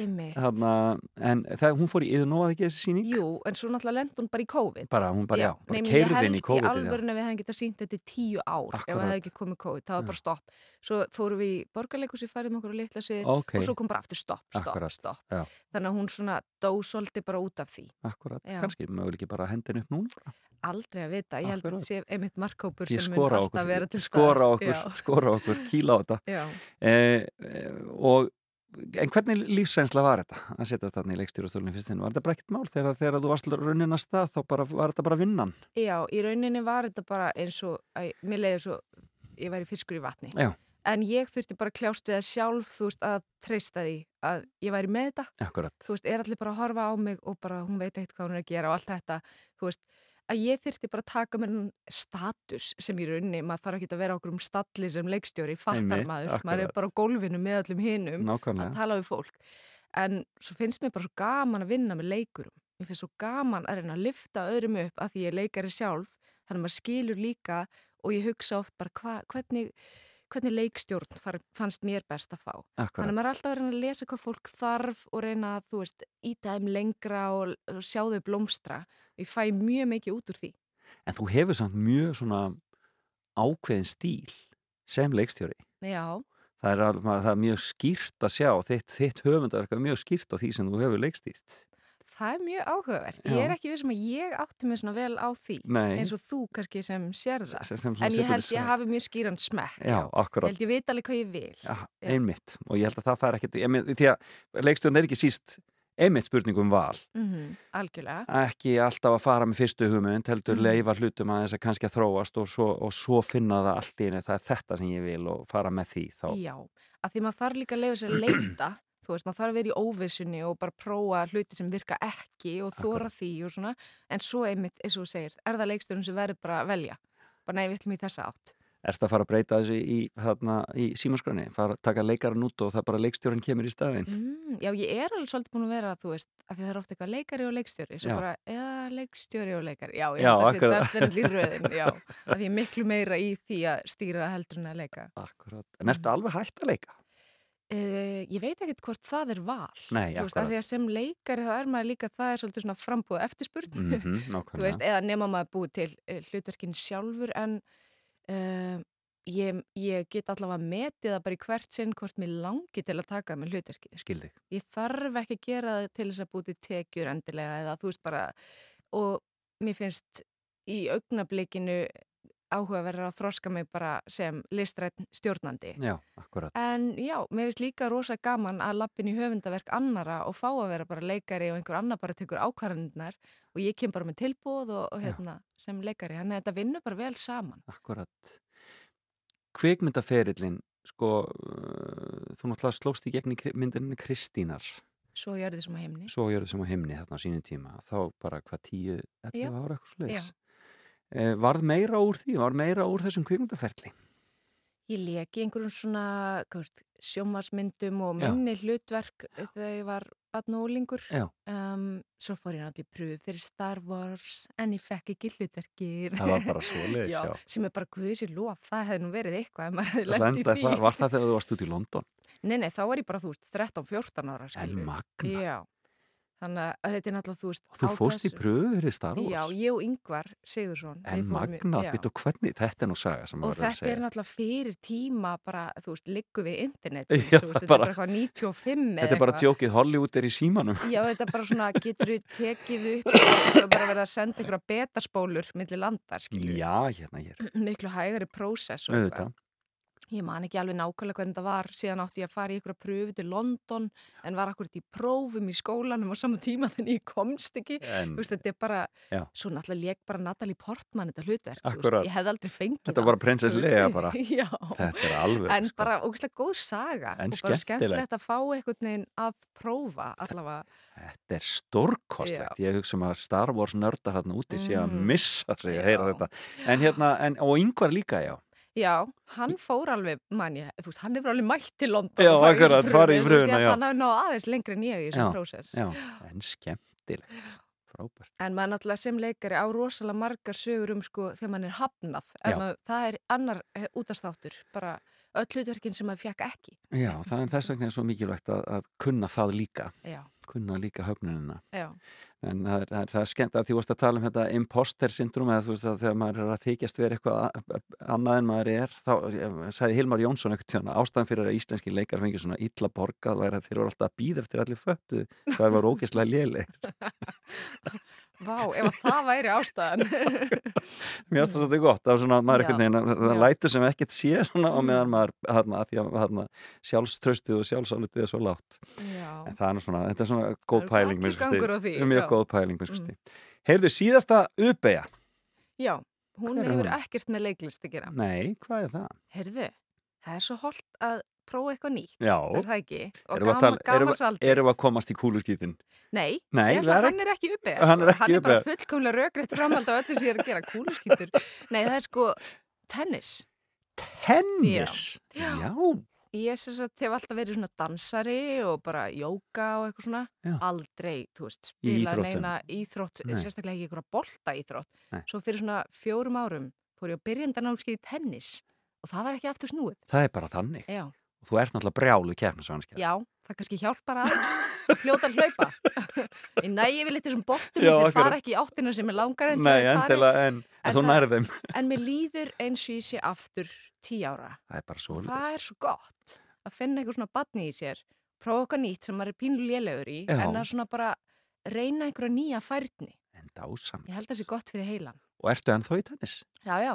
Einmitt. Þarna, En það, hún fór í yðurnóað ekki þessi síning? Jú, en svo náttúrulega lend bara í COVID Bara, bara, bara að það ekki var bara stopp svo fórum við í borgarleikus, við færðum okkur á litla svið Ok, og svo kom bara aftur stopp, stopp, Akkúrat. stopp Já. þannig að hún svona dó svolítið bara út af því akkurat, Já. kannski möguleiki bara að hendin upp núna bara. aldrei að vita, ég held að Akkúrat. þetta sé einmitt markkópur sem mun skora alltaf vera okkur, til skora á staðar. okkur, Já, skora okkur, kýla á þetta [LAUGHS] eh, eh, og en hvernig lífsreynsla var þetta að setjast þarna í leikstjórastólunni fyrst þinn var þetta bara ekkert mál þegar, þegar þú varst runnin að stað þá bara, var þetta bara vinnan já, í rauninni var þetta bara eins og, að, mér leiði svo ég væri fiskur í vatni. Já. en ég þurfti bara að kljást við að sjálf þú veist, að treysta því að ég væri með þetta. Akkurat, þú veist, er allir bara að horfa á mig og bara hún veit eitthvað hvað hún er að gera og allt þetta, þú veist, að ég þyrfti bara að taka mér status sem í rauninni, maður þarf ekki að vera okkur um stalli sem leikstjóri, fattar maður, maður er akkurat. bara á gólfinu með öllum hinum að tala við fólk, en svo finnst mér bara svo gaman að vinna með leikurum, mér finnst svo gaman að reyna að lifta öðrum upp að því ég er leikari sjálf, þannig að maður skilur líka og ég hugsa oft bara hva, hvernig, hvernig leikstjórn far- fannst mér best að fá. Þannig akkurat, að maður er alltaf að reyna að lesa hvað fólk þarf og reyna að, þú veist, íta þeim lengra og, og sjá þau blómstra. Ég fæ mjög mikið út úr því. en þú hefur samt mjög svona ákveðin stíl sem leikstjóri Já, það er, alveg, það er mjög skýrt að sjá þitt, þitt höfundarverk er mjög skýrt á því sem þú hefur leikstýrt það er mjög áhugavert. Já. Ég er ekki við sem að ég átti mig svona vel á því, Nei, eins og þú kannski sem sér það. sem, sem En ég held ég hafi mjög skýran smekk. Já, Ég akkurat held ég veit alveg hvað ég vil. Já, Já. einmitt og ég held að það fær ekkert ég því að leikstjórn er ekki síst einmitt spurning um val Mm algjörlega. ekki alltaf að fara með fyrstu hugmynd heldur Mhm. leifa hlutum að þess að kannski að þróast og svo, og svo finna það allt í einu það er þetta sem ég vil og fara með því þá Já, að því maður þarf líka að leifa sér að leita. [CLEARS THROAT] Þú veist, maður þarf að vera í óvissunni og bara prófa hluti sem virka ekki og þóra því og svona. En svo einmitt, eins og þú segir, er það leikstjórn sem verður bara að velja. Bara nei, við ætlum í þessa átt. erst að fara að breyta þessu í, þarna, í símaskröni, fara að taka leikaran út og það bara leikstjórn kemur í staðinn Mm, já, ég er alveg svolítið búin að vera, þú veist, af því það er ofta eitthvað leikari og leikstjóri, svo Já. bara, eða leikstjóri og leikari, já, ég held að setja definitely röðin, já, [LAUGHS] af því ég miklu meira í því að stýra heldur en að leika. Akkurat. En ertu alveg hægt að leika? Uh, ég veit ekkert hvort það er val, Nei, veist, akkurat. því að sem leikari þá er maður líka, það er svolítið svona frambúð eftirspurn, Mm -hmm, [LAUGHS] þú veist, eða nema maður búið til uh, hlutverkin sjálfur, en uh, ég, ég get allavega metið það bara í hvert sinn hvort mér langi til að taka með hlutverkið. Skildi. ég þarf ekki að gera það til þess að búti tekjur endilega eða þú veist bara og mér finnst í augnablikinu áhuga verður að þroska mig bara sem listrætt stjórnandi Já, akkurat. en já, mér finnst líka rosa gaman að lappin í höfundaverk annara og fá að vera bara leikari og einhver annar bara tekur ákvarðaninnar og ég kem bara með tilbúð og, og Já. hérna sem leikari, þannig að þetta vinnur bara vel saman Akkurat. Kvikmyndaferillin, sko, uh, þú náttúrulega slóst í gegn myndinni Kristínar, svo gjör þið sem að heimni svo gjörðu sem á himni þarna á sínum tíma, þá bara hvað tíu, ellu Já. ára eitthvað Já. Eh, varð meira úr því, var meira úr þessum kvikmyndaferli? Ég leik í einhverjum svona sjómasmyndum og Já. minni hlutverk þegar ég var batn og ólingur. Já. Um, svo fór ég náttúrulega í pröfu fyrir Star Wars en ég fekk ekki hlutverkið. Það var bara svoleiðis, [LAUGHS] já, já. sem er bara guðis í lof. Það hefði nú verið eitthvað ef maður hefði Það var það þegar þú varst út í London? Nei, nei, þá var ég bara, þú veist, 13-14 ára. En magna. Já. Þannig að þetta er náttúrulega, þú veist, Og þú á fóst í þessu- pröfur í Star Wars? Já, ég og Yngvar Sigursson. En við fórum í- magna, já. býtt og hvernig, þetta er nú saga sem Og maður verður að þetta er segja. náttúrulega fyrir tíma bara, þú veist, liggu við internet [LAUGHS] Já, veist, þetta bara- er bara eitthvað 95 eða Þetta er bara eitthvað. djókið Hollywood er í símanum. Já, þetta er bara svona, getur þú tekið upp og bara verið að senda ykkur betaspólur millir landar, skilju. Já, hérna hér. Miklu hægari prósess og eitthvað. Ég man ekki alveg nákvæmlega hvernig það var, síðan átti ég að fara í ykkur pröfu til London en var akkurat í prófum í skólanum á sama tíma [LAUGHS] þannig ég komst ekki. En veist, þetta er bara, Já. svo náttúrulega leik bara Natalie Portman þetta hlutverk. þú veist, Akkurat. Ég hefði aldrei fengið Þetta var veist. Leia [LAUGHS] bara. Já. þetta er alveg. En sko. bara ógæslega góð saga En og bara skemmtilegt. skemmtilegt að fá einhvern veginn að prófa allavega. Þetta er stórkostlegt. Ég hugsa um að Star Wars nördar hérna úti sé að Mm. missa sig að heyra þetta. En hérna, en, og yngvar líka, já. Já, hann fór alveg, man ég, þú veist, hann hefur alveg mætt til London Já, akkurat, farið í held já. Hann hafi náð aðeins lengri en ég í þessum prósess. Já, en skemmtilegt. Frábært. En maður náttúrulega sem leikari á rosalega margar sögur um sko þegar maður er hafnað. En maður, það er annar eh, útastáttur, bara öll hlutverkin sem maður fekk ekki. Já, það er þess vegna er svo mikilvægt að, að kunna það líka. Já, Kunna líka höfnunina. já, En það er, það er, skemmt að því að tala um þetta imposter syndrom eða þú veist að þegar maður er að þykjast vera eitthvað annað en maður er þá sagði Hilmar Jónsson eitthvað ástæðan fyrir að íslenski leikar fengið svona illa borgað væri að þeir eru alltaf að býða eftir allir föttu það var ógeðslega léleg [LAUGHS] vá, ef að það væri ástæðan. [LAUGHS] Mér finnst það svolítið gott það er svona maður ekkert neginn það lætur sem ekkert sé svona og Mm. meðan maður hana, því að hana, sjálfströstið og sjálfsálutið er svo látt já, en það er svona, þetta er svona góð pæling gangur á því, mjög já. góð pæling minnsta Mm. kosti. Heyrðu, síðasta uppeyja já, hún hefur ekkert með leiklist að gera. Nei, hvað er það? Heyrðu, það er svo holdt að prófa eitthvað nýtt. Já, Er það ekki? Og að gaman, tala- erum við- gamansaldi. erum við að komast í kúluskýtin? Nei, Nei, ég er hann er ekki uppið. Hann er ekki Hann er bara uppi. fullkomlega rökrétt framhald á öllu sem ég er að gera kúluskýtur. Nei, það er sko tennis. Tennis? Já. Já. Ég sem sagt hef alltaf verið svona dansari og bara jóka og eitthvað svona. Já. Aldrei, þú veist, spila neina íþrótt, Nei. sérstaklega ekki einhverja bolta íþrótt. Nei. Svo fyrir svona fjórum árum fór ég á byrjandanámskið í tennis og það var ekki aftur snúið. Það er bara þannig. Já, Og Þú ert náttúrulega brjálu keppnisvanskja. já, það kannski hjálpar aðeins. Fljóta að hlaupa. Ég næ yfir litið sem boltum Já, þeir fara ekki í áttina sem er langar en Nei, endilega, en, en En þú þeim. En mér líður eins og ég sé aftur tí ára. Það er bara svo Og það er svo gott að finna eitthvað svona batni í sér, prófa eitthvað nýtt sem maður er pínu lélegur í, Já. en að svona bara reyna einhverja nýja færni. En dásam. Ég held að það sé gott fyrir heilan. Og ertu ennþá í tennis? Já, já.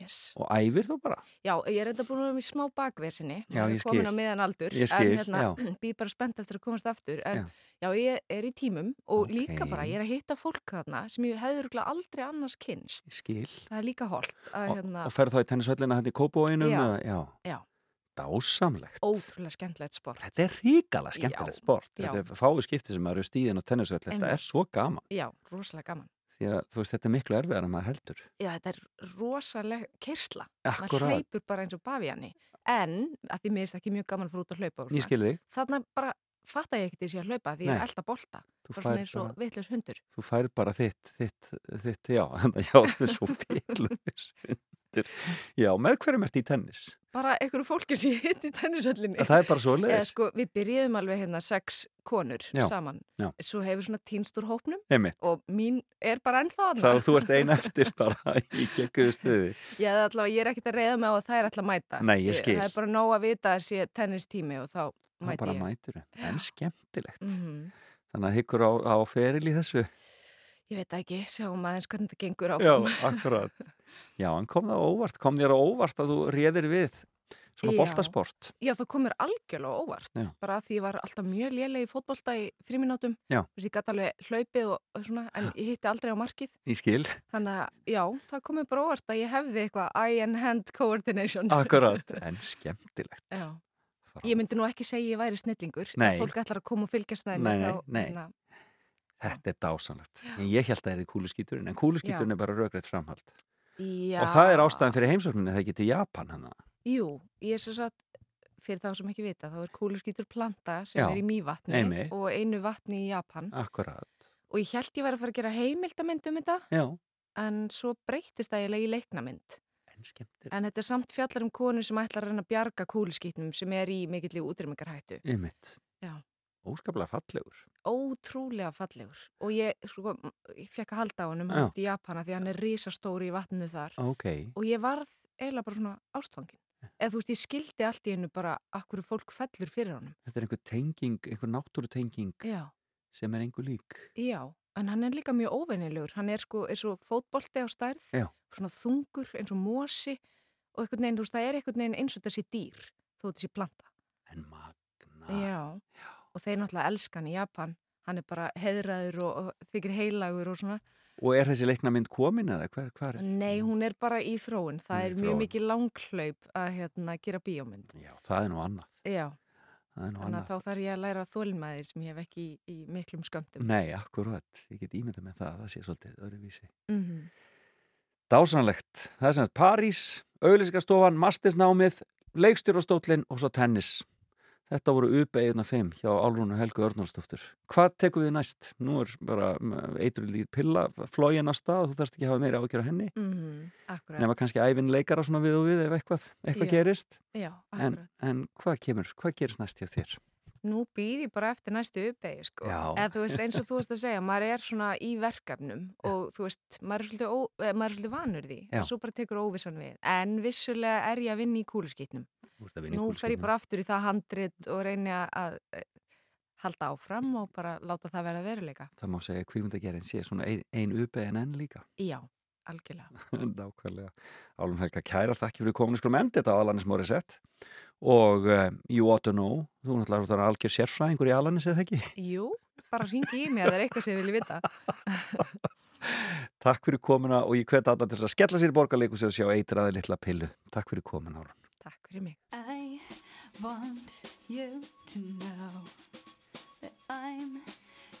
Yes. Og æfir þú bara? Já, ég er enda búin að vera í smá bakvesinni. Já, ég er komin á miðan aldur. Ég skil, En hérna, [CLEARS THROAT] býð bara spennt eftir að komast aftur. En Já. já, ég er í tímum og Ókei. líka bara, ég er að hitta fólk þarna sem ég örugglega aldrei annars kynst. Ég skil. Það er líka holdt að Og, hérna, og ferð þá í tennishöllina þetta í kópóinum? Já. eða- Já. já, Dásamlegt. ótrúlega skemmtilegt sport. Þetta er ríkala skemmtilegt sport. Þetta er fáið skipti sem eru stíðin á tennishöll. Þetta er svo gaman. Já, rosalega gaman. Því að þú veist, þetta er miklu erfiðar en maður heldur. Já, þetta er rosalega kyrsla. Maður Akkurat. hleypur bara eins og bavíani. En, að því mér finnst ekki mjög gaman að fara út að hlaupa. Ég svona, skil þig. Þarna bara fatta ég ekkert því að hlaupa því ég Nei. er alltaf bolta. Þú fær bara- vitlaus hundur. þú fær bara þitt, þitt, þitt, já, já, það er svo félugis undir. Já, með hverjum ert í tennis? Bara einhverju fólki sem ég hitt í tennishöllinni. Það er bara svo leiðis. sko, við byrjuðum alveg hérna sex konur Já, saman. já. Svo hefur svona týnst úr hópnum Einmitt. og mín er bara ennþá Þá þú ert eina eftir bara í gegguðu stuði. Já, allavega, ég er ekkert að reyða á að það er alltaf að mæta. Nei, ég skil. Það er bara nóg að vita að sé tennistími og þá mæti bara ég. En skemmtilegt. Mhm. Þannig að hyggur á, á feril í þessu. Ég veit ekki, sjáum aðeins hvernig þetta gengur Já, áfram. akkurat. [LAUGHS] Já, en kom það óvart, kom þér óvart að þú réðir við svona Já. boltasport. Já, það kom mér algjörlega óvart. Já. Bara að því ég var alltaf mjög léleg í fótbolta í fríminútum. Já. Þess ég gæti alveg hlaupið og, svona, en ég hitti aldrei á markið. Í skil, Þannig að, já, það kom mér bara óvart að ég hefði eitthvað eye and hand coordination. akkurat, [LAUGHS] en skemmtilegt. Já. Ég myndi nú ekki segja ég væri snillingur. Nei. Ef fólk ætlar að koma og fylgjast það Nei, nei, þá, nei. Þetta er dásanlegt. En ég held að það er kúluskíturinn, en kúluskíturinn er bara röggreitt framhald. já. Og það er ástæðan fyrir heimsókninni ekki til Japan hana. Jú, ég er svo satt fyrir þá sem ekki vita, þá er kúluskítur planta sem Já, er í mývatni einmitt. og einu vatni í Japan Akkurat. og ég held ég var að fara að gera heimildamynd um þetta Já, en svo breytist það eiginlega í leiknamynd en skemmtir. en þetta er samt fjallar um konu sem ætlar að reyna að bjarga kúluskítnum sem er í mikill í útrymmingarhættu. Óskaplega fallegur. Ótrúlega fallegur og ég, sko, ég fekk að halda á honum Já. hann út í Japana því hann er risastóri í vatninu þar Ok. og ég varð eiginlega bara svona ástfangin eða þú veist, ég skildi allt í hennu bara akkur fólk fellur fyrir honum Þetta er einhver tenging, einhver náttúrutenging já, sem er einhver lík. já, en hann er líka mjög óvennilegur hann er sko, er svo fótbolti á stærð Já. svona þungur eins og mosi og einhvern veginn, þú veist, það er einhvern veginn eins og þessi dýr, þó þessi planta En magna. já. Og þeir náttúrulega elskan í Japan hann er bara heðraður og, og þykir heilagur og svona Og er þessi leiknamynd komin eða hver, hver er? Nei, hún er bara í þróun. Það er er mjög mikið langhlaup að hérna, gera bíómynd. Já, það er nú annað. Já, Það er nú þannig að þá þarf ég að læra þólimaðir sem ég hef ekki í, í miklum skömmtum. Nei, akkurat. Ég get ímyndað með það að það sé svolítið öðruvísi. Mm Dásanlegt. Það er semst París, auðlýsingastofan, mastisnámið, leikstjórastóllin og svo tennis. Þetta voru UB1 5 hjá Álrúnu Helgu Örnarsdóttur. Hvað tekum við næst? Nú er bara eitrulíð pilla flógin að stað og þú þarfst ekki að hafa meira ágjör á henni. Akkurat. Nefna kannski æfin leikara svona við og við ef eitthvað, eitthvað Já. gerist. Já, En, en hvað kemur? Hvað gerist næst hjá þér? Nú býð ég bara eftir næstu uppegi, sko. Já. Eða þú veist, eins og þú veist að segja, maður er svona í verkefnum og þú veist, maður er svolítið, ó, eh, maður er svolítið vanur því. Já. Og svo bara tekur óvissan við. En vissulega er ég að vinna í kúluskýtnum. Nú fer ég bara aftur í það handrit og reyni að- eh, halda áfram og bara láta það vera veruleika. Það má segja kvímundagerinn sé svona ein, ein UB en enn líka. Já, algjörlega. [LAUGHS] Nákvæmlega. Álum Helga kærar þakki fyrir komin skulum endi þetta á Alanis Morissette og uh, You Ought to Know þú er náttúrulega þarna algjör sérfræðingur í Alanis eða ekki? [LAUGHS] Jú, bara ringi í mig að það er eitthvað sem ég vilja vita. [LAUGHS] Takk fyrir komuna og ég hvet alla til að skella sér í borgarleikus og sjá eitraði litla pillu. Takk fyrir komuna Álum. Takk fyrir mig. I want you to know that I'm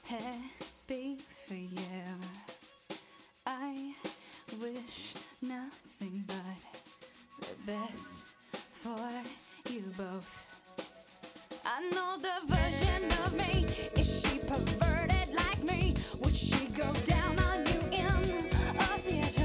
happy for you. I wish nothing but the best for you both. I know the version of me. Is she perverted like me? Would she go down on you in a theater?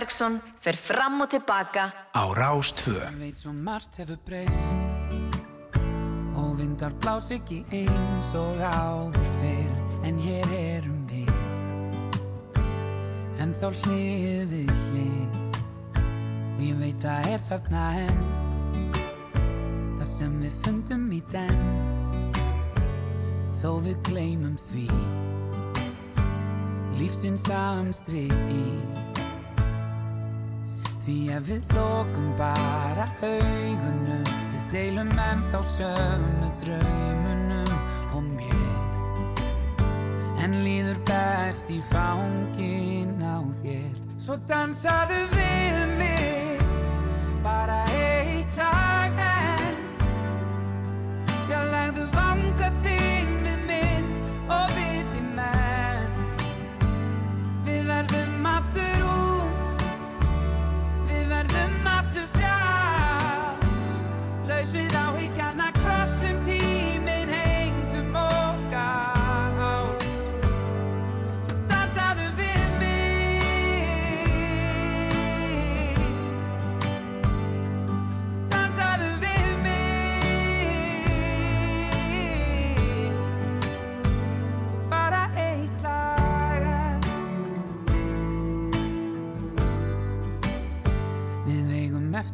Bergson fer fram og tilbaka á Rástvö. Ég veit svo margt hefur breyst Og vindar blás ekki eins og áður fyrr En hér erum við. En þá hlið við hlið Og ég veit það er þarna enn. Það sem við fundum í den Þó við gleymum því. Lífsins amstri í Því ef við lokum bara augunum. Við deilum ennþá sömu draumunum og mér. En líður best í fangin á þér. Svo dansaðu við mig Bara eitt lag enn. Já, legðu vanga þín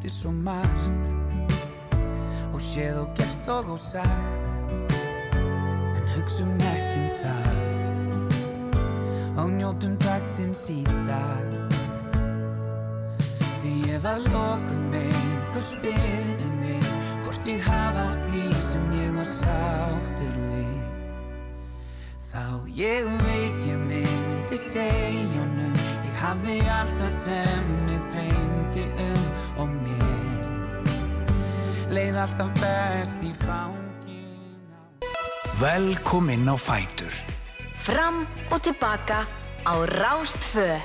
eftir svo margt. Og séð og gert og ósagt En hugsum ekki um það. Og njótum dagsins í dag. Því ef að lokum einhver spyrði mig Hvort ég hafa átt líf sem ég var sáttur við Þá ég veit ég myndi segja honum hafði allt það sem ég dreymdi um. Og leið alltaf best í fangin á Velkomin á Fætur. Fram og tilbaka á Rástfö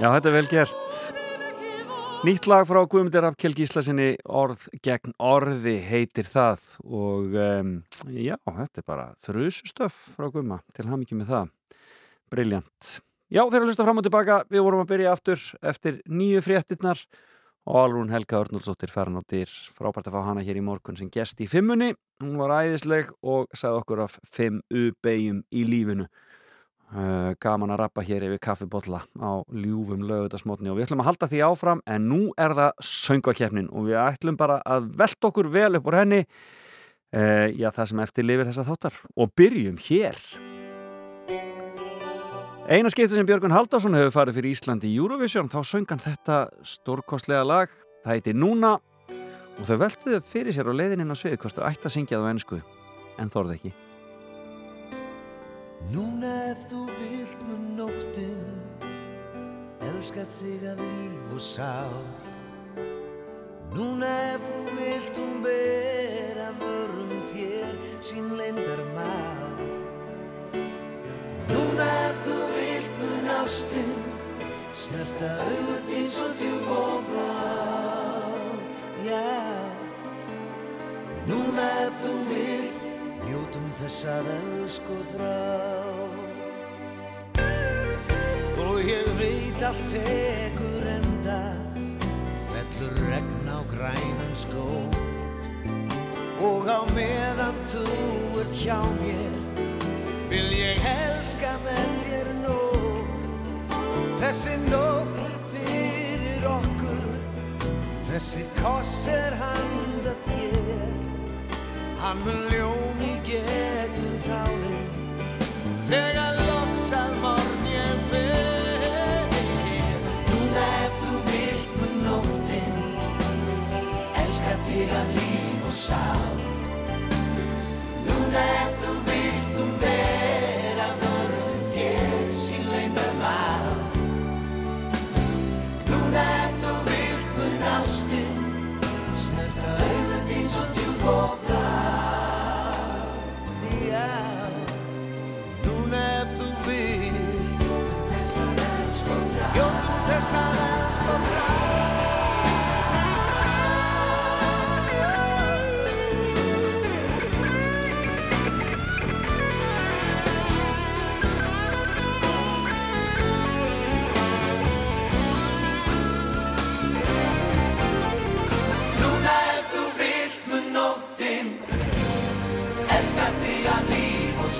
Já, þetta er vel gert. Nýtt lag frá Guðmundur Afkjell Gíslasinni Orð gegn orði heitir það og um, já, þetta er bara þrjustöf frá Guðma til ham ekki með það. Briljant. Já, þeir að hlusta fram og tilbaka, við vorum að byrja aftur eftir nýju fréttinnar og Alrún Helga Örnuldsdóttir færan á dyr frábært að fá hana hér í morgun sem gest í fimmunni. Hún var æðisleg og sagði okkur af fimm U-beigjum í lífinu. Uh, gaman að rappa hér yfir kaffibotla á ljúfum lögutasmotni og við ætlum að halda því áfram en nú er það söngvakefnin og við ætlum bara að velta okkur vel upp úr henni uh, já það sem eftir lifir þessa þáttar. Og byrjum hér. Eina skipti sem Björgun Halldásson hefur farið fyrir Íslandi í Eurovision þá söngan þetta stórkostlega lag. Það heiti Núna og þau veltuðu fyrir sér á leiðininn á svið hvort þau ætti að syngja það á ennsku en þorði ekki Núna ef þú vilt mun nóttin Elska þig af líf og sál. Núna ef þú vilt hún bera vörum þér sín leyndar mál Núna ef þú vilt mun ástin Snerta auðvitað því svo djúb og blá. Já. Núna ef þú vilt Njótum þess að elsku þrá. Og ég veit allt tekur enda Fellur regn á grænan skó Og á meðan þú ert hjá mér Vil ég elska með þér nóg Þessi nótt er fyrir okkur Þessi koss er handa þér Hann mun ljóm í gegnum tárin. Þegar loks að morgun ég fer Núna ef þú vilt með nóttin. Elska þig af líf og sál. Núna ef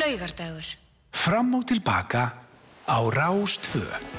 laugardagur Fram og tilbaka á Rástvö.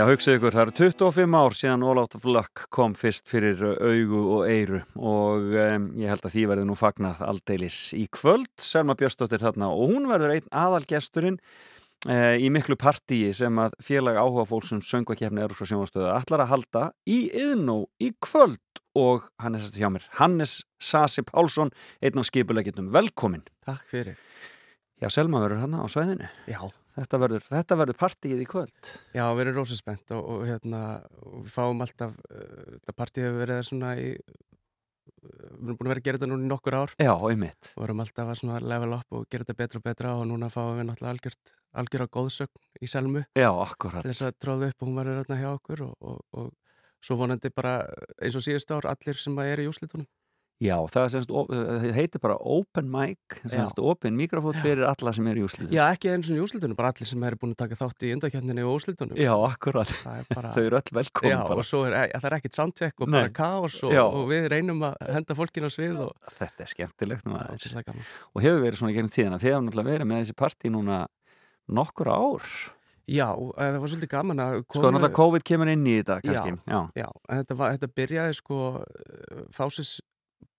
Já, hugsaðu ykkur, það eru 25 ár síðan All Out of Luck kom fyrst fyrir augu og eyru og um, ég held að því verður nú fagnað aldeilis í kvöld, Selma Björnsdóttir þarna og hún verður einn aðalgesturinn uh, í miklu partíi sem að félag áhuga fólksum söngvakefni Európska sjónvastöðu allar að halda í yðnó í kvöld og hann er sett hjá mér, Hannes Sasi Pálsson, einn af skipulegitum, velkomin. Takk fyrir. Já, Selma verður hann á svæðinu. Já, Þetta verður, þetta verður partíið í kvöld. já, við erum rósinspennt og, og hérna, og við fáum alltaf, uh, þetta partíð hefur verið svona í, uh, við erum búin að vera að gera þetta núna í nokkur ár Já, einmitt. og erum alltaf að svona level up og gera þetta betra og betra og núna fáum við náttúrulega algjört, algjör á góðsögn í selmu Já, akkurat. þess að tróða upp og hún verður hérna hjá okkur og, og, og svo vonandi bara eins og síðust ár allir sem að eru í úslitunum. Já, það semst, það heitir bara open mic, semst open mikrofót fyrir alla sem eru í úslitum. Já, ekki eins og í úslitunum, bara allir sem eru búin að taka þátt í undakjarninni og úslitunum. Já, akkurat. Það er bara... [LAUGHS] Þau eru öll velkomin Já, bara. og svo er, það er ekkit soundcheck og Nei. bara kaos og, Já. og við reynum að henda fólkinu á svið og Þetta er skemmtilegt gaman. Og hefur verið svona gegnum tíðina. Þið hefur náttúrulega verið með þessi partí núna nokkur ár. Já, eh, það var svolítið gaman að Sko, náttúrulega COVID kemur inn í þetta kannski. Já. Já, en þetta, var, þetta byrjaði sko eh, Fásis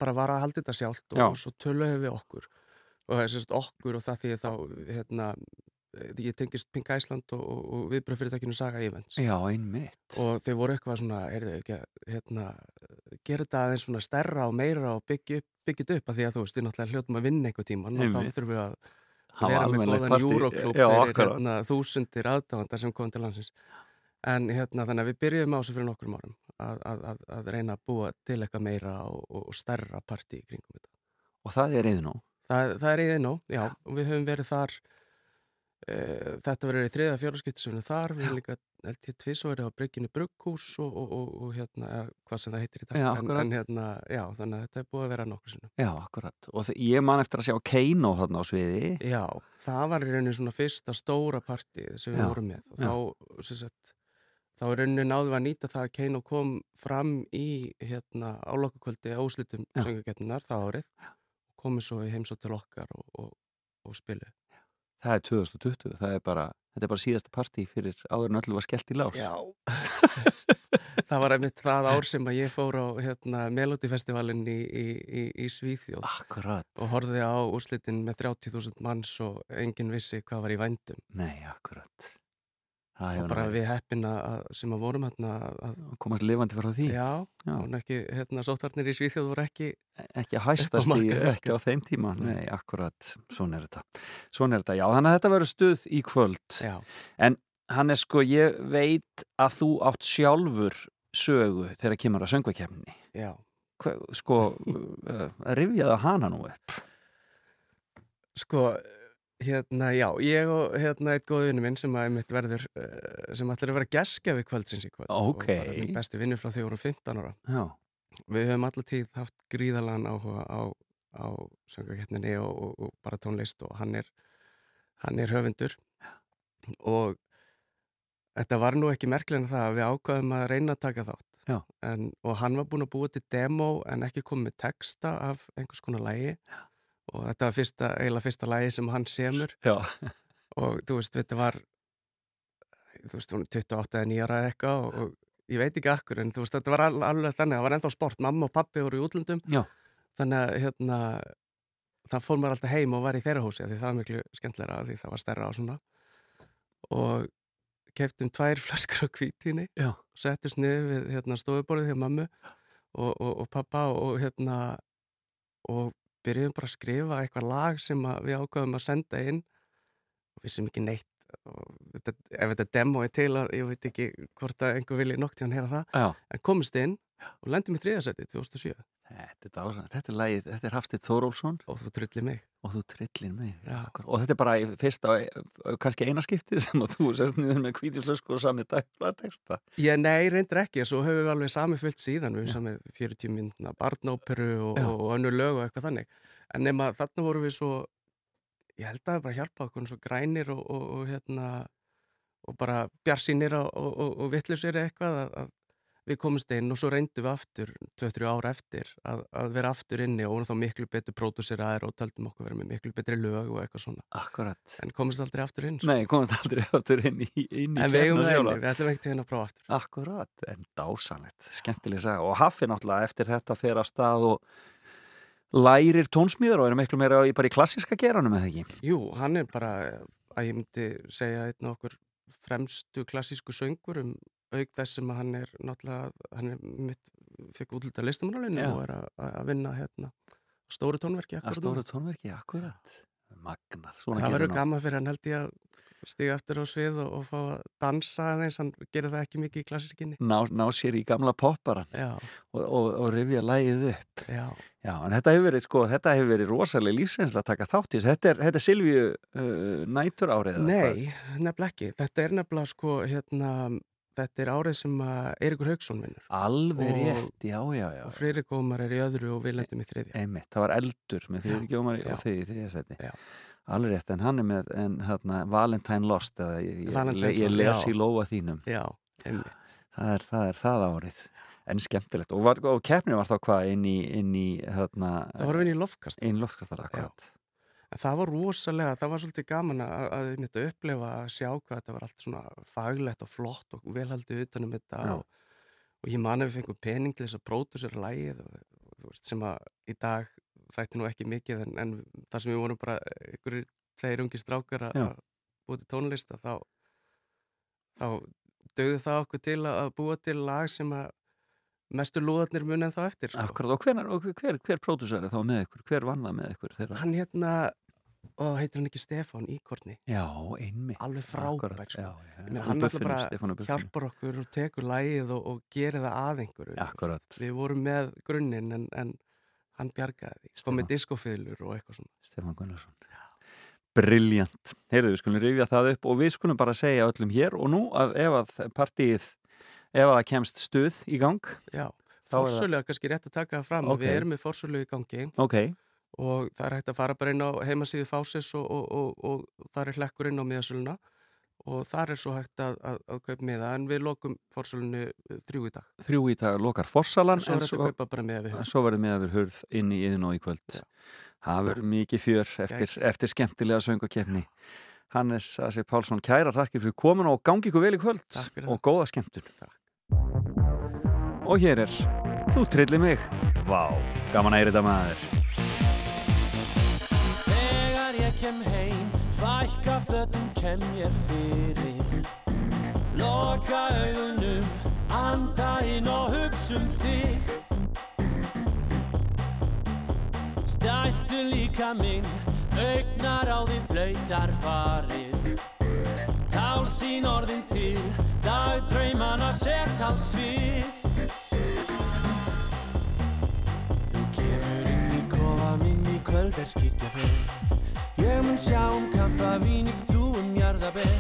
bara var að halda þetta sjálft og, Já. svo töluðum við okkur og það er sérst okkur og það því þá hérna, eh, ég tengist Pink Iceland og, og, og viðbröð fyrirtækinu Saga Events Já, einmitt. og þau voru eitthvað svona, heyrðu ekki að hérna, gera þetta aðeins svona stærra og meira og byggja upp, byggja þetta upp að því að þú veist, við náttúrulega hljótum að vinna einhver tíman og þá þurfum við að vera með góðan fyrir akkurat. hérna, þúsundir aðdáðandar sem kom til landsins en hérna þannig að við byrjuðum á þessu fyrir nokkrum árum að, að, að, að reyna að búa til eitthvað meira og, og, stærra partí í kringum þetta. Og það er nú. Það, það er íðin nóg, já, og við höfum verið þar e, þetta verið í þriða fjóraskipti sem við erum þar, við erum líka held ég tvís og verið á Bryggjunni Brugghús og, og, og, og hérna, eða, hvað sem það heitir í dag Já, en, akkurat. en hérna, já, þannig að þetta er búið að vera nokkur sinnum. Já, akkurat. Og ég man eftir að sjá Keino þarna á sviði. Já, það var í rauninu svona fyrsta stóra partíð sem við vorum með og þá, sem sagt, þá í rauninu náðum við að nýta það að Keino kom fram í hérna álokakvöldi áslitum Já. söngakettunar það árið komið svo í heimsótt til okkar og, og, og spilu. Það er 2020. Það er bara, þetta er bara síðasta partí fyrir áður en öllu var skellt í lás. Já. [LAUGHS] það var einmitt það ár sem að ég fór á hérna, Melodifestivalin í, í, í, í Svíþjóð Akkurat. og horfði á úrslitin með 30.000 manns og enginn vissi hvað var í vændum. Nei, akkurat. Og bara við heppin sem að vorum hérna að, komast lifandi frá því. Já, Já. ekki, hérna, sóttvarnir í Svíþjóð voru ekki, ekki að hæsta Upp á stíð, markaði, ekki á þeim tíma. Nei, akkurat, svona er þetta. Svona er þetta, já, þannig að þetta verður stuð í kvöld. Já, hann er sko, ég veit að þú átt sjálfur sögu þegar kemur að söngvakefni já. sko, [LAUGHS] uh, rifjaði hana nú upp. Sko, hérna, já, ég og hérna eitt góð vinnu minn sem að einmitt verður, eh, sem ætlar að vera geskjafi kvöldsins í kvöld. Ókei. Og bara minn besti vinnu frá því vorum 15 ára. já, Við höfum allar tíð haft gríðalan áhuga á, á söngvakeppninni og, og, og bara tónlist og hann er, hann er höfundur. Og þetta var nú ekki merkilega en það að við ákvaðum að reyna að taka þátt. Já. En, og hann var búinn að búa til demo en ekki komið texta af einhvers konar lægi og þetta var fyrsta, eiginlega fyrsta lægi sem hann semur. Já, og þú veist, þetta var þú veist, hún er 28 eða 9 ára eða eitthvað og, og ég veit ekki akkur en þú veist, þetta var al- alveg þannig, það var ennþá sport. Mamma og pappi voru í útlöndum. Já. þannig að hérna það fór maður alltaf heim og var í þeirra húsi af því það var miklu skemmtilega því það var stærra á svona. Og keftum tvær [LAUGHS] flaskur á kvítinni og settist niður við hérna, stofuborðið hjá mammu og, og, og pappa og hérna og byrjuðum bara að skrifa eitthvað lag sem við ákvaðum að senda inn. Og vissum ekki neitt þetta, ef þetta demo er til að ég veit ekki hvort að einhver til hann heyra það já. en komist inn og lendum í þriðasetti 2007 þetta er þetta er lagið, þetta er Hafstið Þórólfsson. Og þú trulli mig. Og þú trillir mig Já. og þetta er bara fyrsta kannski eina skiptið sem að þú sest niður með hvítislösku og sami dagla texta Ég nei, reyndir ekki, svo höfum við alveg sami fullt síðan, við höfum samið 40 myndna barnóperu og, Já. og önnur lög og eitthvað þannig. En nema þarna vorum við svo ég held að það bara hjálpa okkur svo grænir og, og, og hérna og bara bjarsýnir og, og, og, og vittlusir eitthvað að, að, við komumst inn og svo reyndum við aftur 2-3 ára eftir að, að vera aftur inni og vorum þá miklu betur pródúseraðir og töldum okkur vera með miklu betri lög og eitthvað svona. Akkurat. En komumst aldrei aftur inn sko. Nei, komast aldrei [LAUGHS] áttur inn í, inn í en við eigum það inni, við ætlum ekki til henni að prófa aftur. Akkurat, en dásanlegt, skemmtileg saga. Og Haffi náttúrulega eftir þetta fer að stað og lærir tónsmíðar og er miklu meira í, í klassiska geranum eða ekki? Jú, hann er bara að ég myndi segja einn af okkur fremstu klassísku söngur um auk þess sem að hann er náttúrulega hann er mitt, fekk útluta listamannalinu Já. og er að, að vinna hérna stóru tónverki Að akkurat stóru núna. tónverki, akkurat Magnað, svona Það verður gaman fyrir hann held ég að stiga eftir á svið og, og fá að dansa aðeins, hann gerir það ekki mikið í klassískinni ná, ná sér í gamla popparan og, og, og rifja lægið upp já, Já, en þetta hefur verið, sko, þetta hefur verið rosalega lífsreynsla að taka þátt í þessu. Þetta er, þetta er Silvíu uh, nætur árið? Nei, nefnilega ekki. Þetta er nefnilega sko, hérna, þetta er árið sem að Eiríkur Haugsson vinnur. Alveg Og- rétt, já, já, já. Og Freyri Gómar er í öðru og lendum í þriðja. Einmitt, það var eldur með fyrir gjómar já. og þið í þriða seti. Já. Alveg rétt, en hann er með, en hérna, Valentine Lost, eða ég, ég, Valentine's ég Lost, les já. í lóa þínum. Já, einmitt. Það er það, er það árið. En skemmtilegt. Og, og keppni var þá hvað inn í, inn í, hérna, Það vorum við inn í lofkast. inn loftkastar akkurat. En það var rosalega, það var svolítið gaman að, að myndum að upplifa að sjá hvað þetta var allt svona faglegt og flott og velhaldið utanum þetta og, og ég man að við fengum pening til þess að pródusera lægið og, þú veist, sem að í dag þætti nú ekki mikið en, en þar sem við vorum bara einhverjir tveir ungi strákar að búa til tónlist þá, þá dögðu það okkur til að búa til lag sem að mestu lúðarnir muni en þá eftir sko. Akkurat, og, hvenar, og hver, hver pródusar er þá með ykkur? Hver vann það með ykkur? Þeirra? Hann hérna, og heitir hann ekki Stefán Íkorni Já, einmitt. alveg frábær sko. hann alltaf bara hjálpar okkur og tekur lægið og, og gerir það að einhverju við vorum með grunninn en, en hann bjargaði því, sko með diskofilur og eitthvað svona. Stefán Gunnarsson. Briljant, heyrðu við skulum rifja það upp og við skulum bara segja öllum hér og nú að ef að partíið ef að það kemst stuð í gang Já, Þá er kannski rétt að taka það fram Ok. við erum með fórsölu í gangi. Ok, og það er hægt að fara bara inn á heimasíðu Fásis og, og, og, og þar er hlekkur inn á miðasöluna og þar er svo hægt að, að, að kaupa miða. En við lokum fórsölunu þrjú í dag. Þrjú í dag lokar forsalan en svo er miða verður með að vera hurð. inn í yðin og í kvöld. Já. það verður mikið fjör eftir, eftir skemmtilega söngakefni Hannes Asi Pálsson kærar þakkir fyrir komin og gangi ykkur vel í kvöld Takk og góða skemmtun. Takk. og hér er Þú trillir mig. Vá, gaman að er þetta maður kem heim, fækka fötum kem ég fyrir. Loka augunum, anda inn og hugsa um þig. Stæltu líka minn, augnar á þið blöytar farið. Tál sín orðin til, dag draumana set alls svið minn í kvöld er skikja fyrr Ég mun sjá um kampavínið, þú um jarðaber.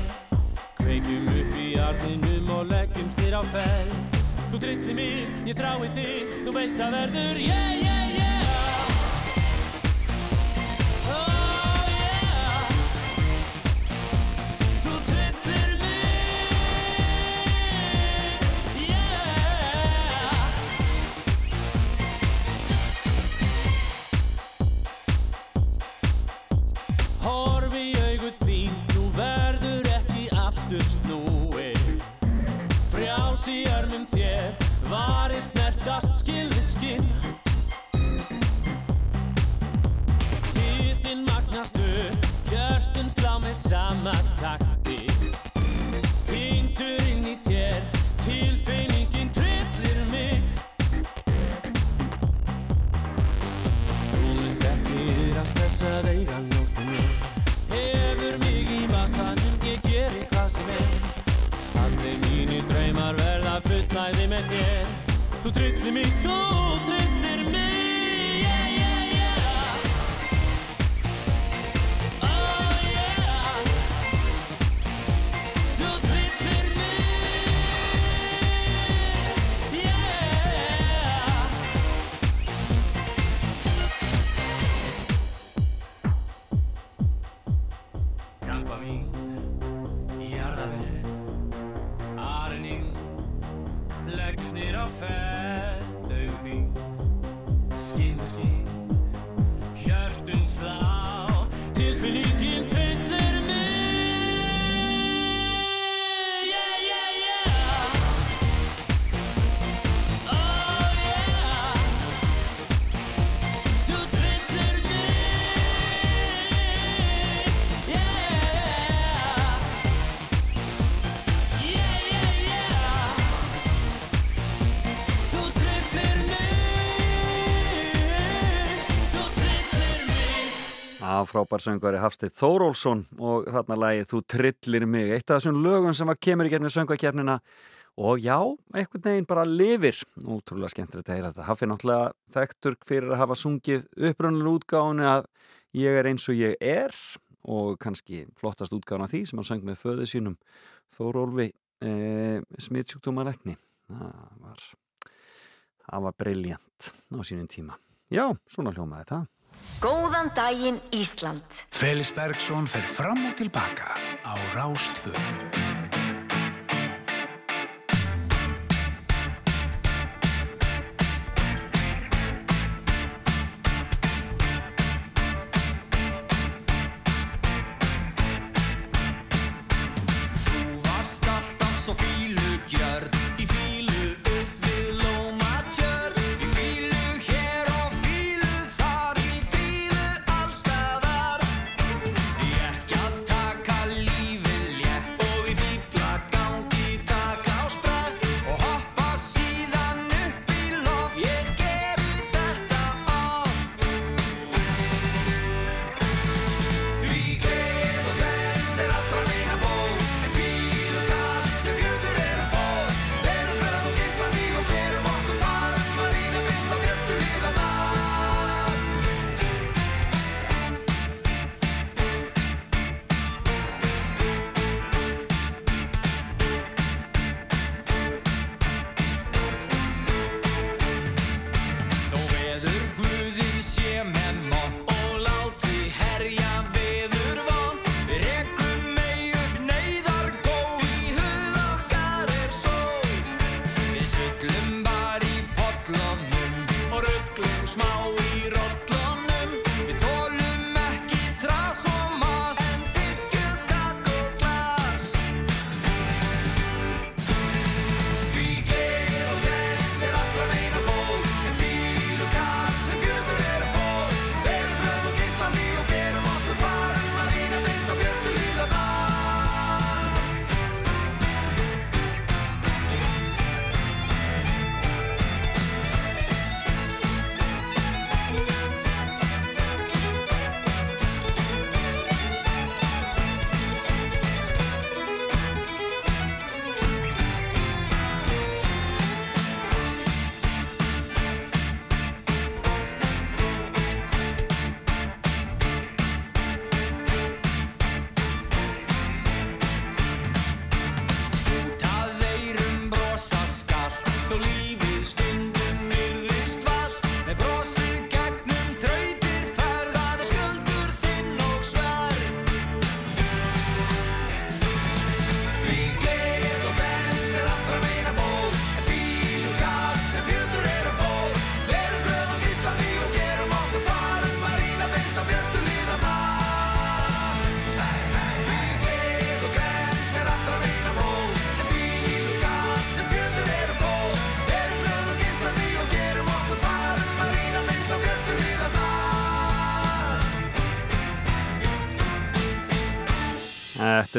Kveikjum upp í arninum og leggjum snýr á feld Þú trillir mig, ég þrái þig, þú veist það verður Yeah, yeah, yeah sama takti. Týndur inn í þér, tilfinningin trillir mig. Þú mynd ekki að stressa þeir að mér. Hefur mig í vasanum, ég geri hvað sem er. Allir mínir draumar verða fullnæði með þér. Þú trillir mig, þú frábær söngvari Hafsteinn Þórólfsson og þarna lagið Þú trillir mig. Eitt af þessum lögum sem kemur í gefnið söngvakefnina og já, einhvern veginn bara lifir. Útrúlega skemmtilegt að heyra þetta. Haffi náttúrulega þekktur fyrir að hafa sungið upprönnlega útgáðinu að ég er eins og ég er og kannski flottast útgáðan af því sem hann söng með föðu sínum Þórólfi e, smittsjúkdómarekni. Það var, það var briljant á sínum tíma. Já, svona hljómaði það. Góðan daginn Ísland. Felix Bergsson fer fram og tilbaka á Rástfö.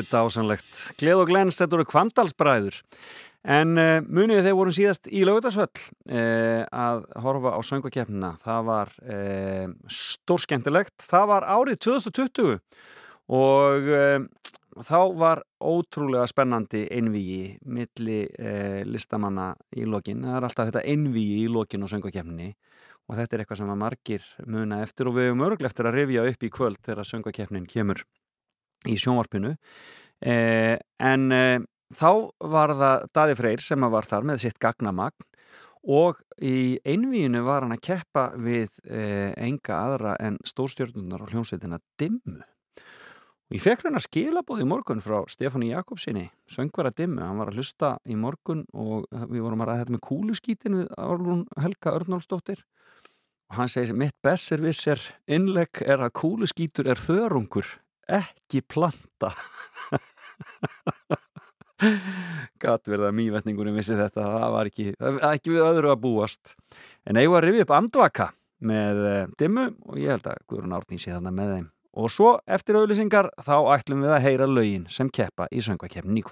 Þetta er dásanlegt. Gleð og glens, þetta voru kvandalsbræður. En uh, munið þegar vorum síðast í lögutarsvöll uh, að horfa á söngvakeppnina. Það var uh, stórskemmtilegt. Það var árið 2020 og þá var ótrúlega spennandi einvíi milli listamanna í lokin. Það er alltaf þetta einvíi í lokin á söngvakeppninni og þetta er eitthvað sem að margir muna eftir og við höfum örglega eftir að rifja upp í kvöld þegar söngvakeppnin kemur í sjónvarpinu eh, en eh, þá var það Daði Freyr sem var þar með sitt gagnamagn og í einvíinu var hann að keppa við eh, enga aðra en stórstjörnunar og hljómsveitina Dimmu Og ég fekk hérna skilabóð í morgun frá Stefáni Jakobsinni, söngvara dimmu. Hann var að hlusta í morgun og við vorum að ræða þetta með kúluskítin við Árlún Helga Örnálsdóttir. Og hann segir, mitt besservisser innlegg er að kúluskítur er þörungur, ekki planta. Gatt verða mývetningurinn vissi þetta, það var ekki, það var ekki við öðru að búast. En eigum að rifja upp andvaka með eh, dimmu og ég held að Guðrún Árný sé þarna með þeim. Og svo eftir auðlýsingar þá ætlum við að heyra lögin sem keppa í söngvakeppnin í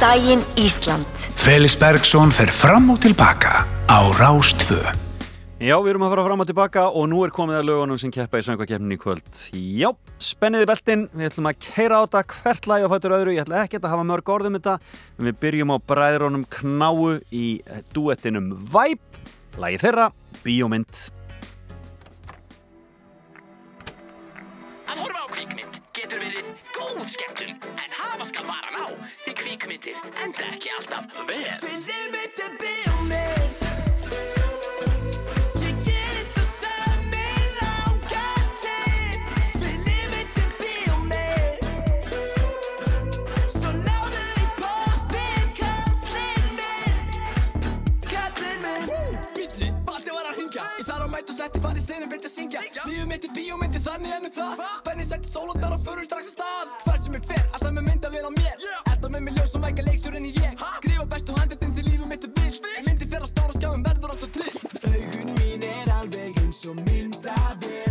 daginn Ísland. Felix Bergsson fer fram og tilbaka á Rástvö. Já, við erum að fara fram og tilbaka og nú er komið að lögunum sem keppa í söngvakeppnin í kvöld. Já, spenniði beltin, við ætlum að keira á þetta hvert lagi á fættur öðru, ég ætla ekkert að hafa mörg orðum þetta, en við byrjum á bræðrónum Knáu í duettinum Væp, lagi þeirra, Bíómynd. Að horfa á kvikmynd getur verið góð skemmtun en hafa skal varan á því kvikmyndir enda ekki alltaf vel. Fyllið mitt er bíómynd fara í sinni, viltu syngja. Lífið mitt í bíómyndi, þannig ennum það. Spenni setti sólundar og förum strax að stað. Hver sem ég fer, alltaf með mynda vel á mér. Alltaf með mig ljós og mæka leikstur en ég. Skrifa bestu handitinn til lífið mitt er vilt. En myndi fer á stóra skjáum verður alltaf trillt Augun mín er alveg eins og myndavél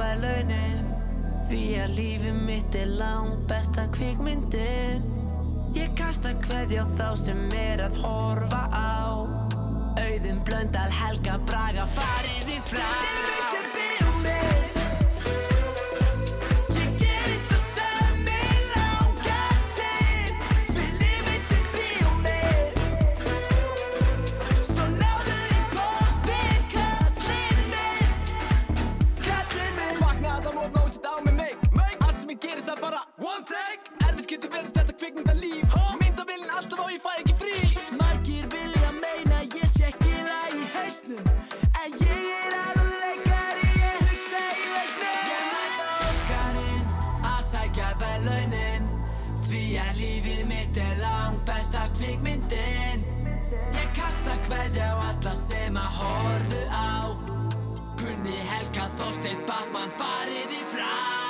vil fá verðlaunin Því að lífið mitt er langt besta kvikmyndin. Ég kasta kveðja á þá sem er að horfa á. Auðun Blöndal, Helga Braga, farið í frá. Lífið mitt er bíómynd kvikmynda líf. Myndavillin alltaf og ég fæ ekki frí. Margir vilja meina ég sé ekki lag í hausnum. En ég er aðal leikari, ég hugsa í lausnum. Ég mæta Óskarinn að sækja verðlaunin. Því að lífið mitt er langt besta kvikmyndin. Ég kasta kveðja á alla sem að horfu á. Gunni Helga Þorsteinn Bachmann farið í frá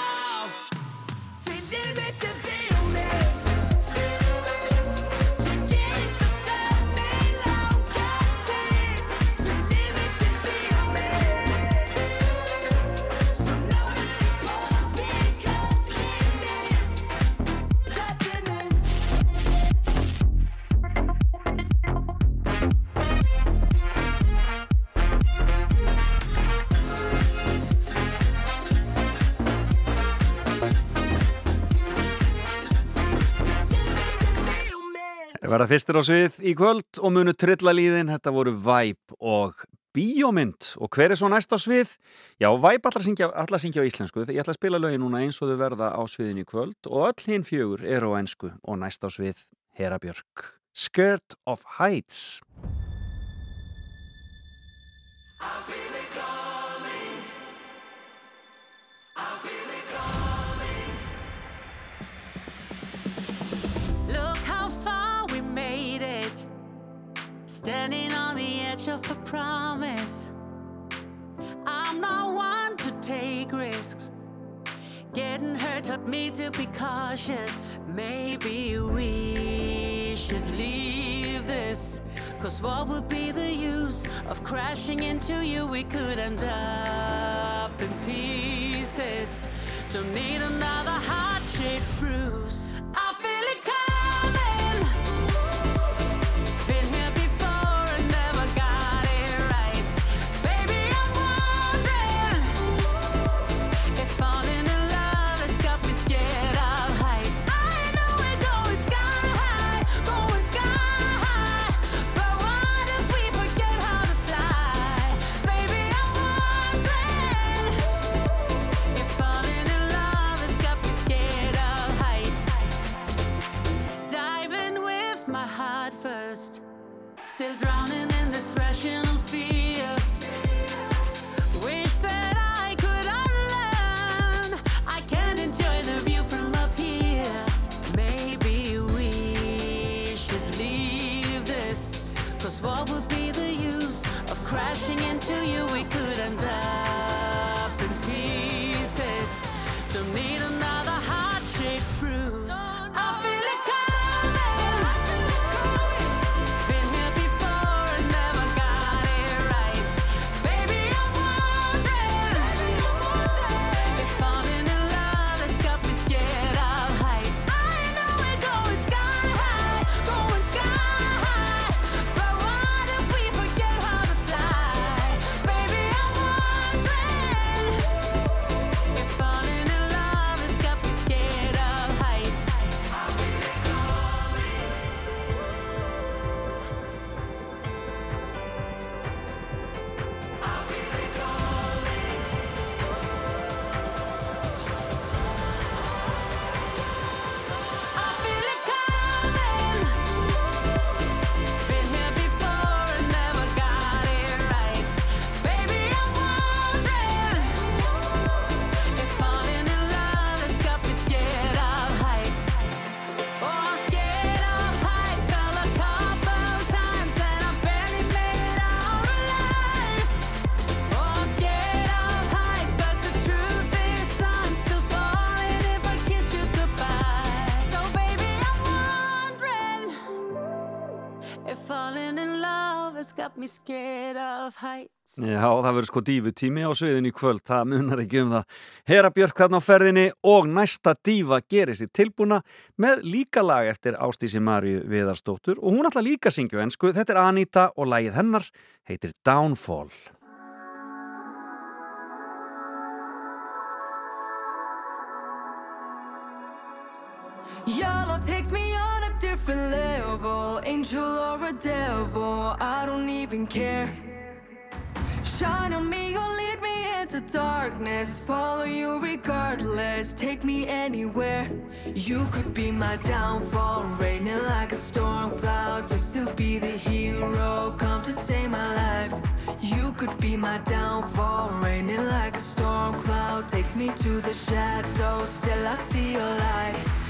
Verða fyrstir á svið í kvöld og munu trilla líðin, þetta voru Væp og Bíómynd og hver er svo næst á svið? Já, Væp allar syngja, allar syngja á íslensku, ég ætla að spila lögin núna eins og þau verða á sviðin í kvöld og öll hinn fjögur eru á ensku og næst á svið Hera Björk. Skirt of Heights. Look Standing on the edge of a promise. I'm not one to take risks. Getting hurt taught me to be cautious. Maybe we should leave this. Cause what would be the use of crashing into you? We could end up in pieces. Don't need another heart shaped bruise. Já, það verður sko dífu tími á sviðinu í kvöld, það munar ekki um það. Hera Björk þarna á ferðinni og næsta dífa gerir sér tilbúna með líka lag eftir Ástísi Marju Viðarsdóttur og hún ætla líka að syngja á ensku. Þetta er Anita og lagið hennar heitir Downfall. Love takes me different level. Angel or a devil, I don't even care. Shine on me or lead me into darkness. Follow you regardless. Take me anywhere. You could be my downfall, raining like a storm cloud. You'd still be the hero, come to save my life. You could be my downfall, raining like a storm cloud. Take me to the shadows, still I see your light.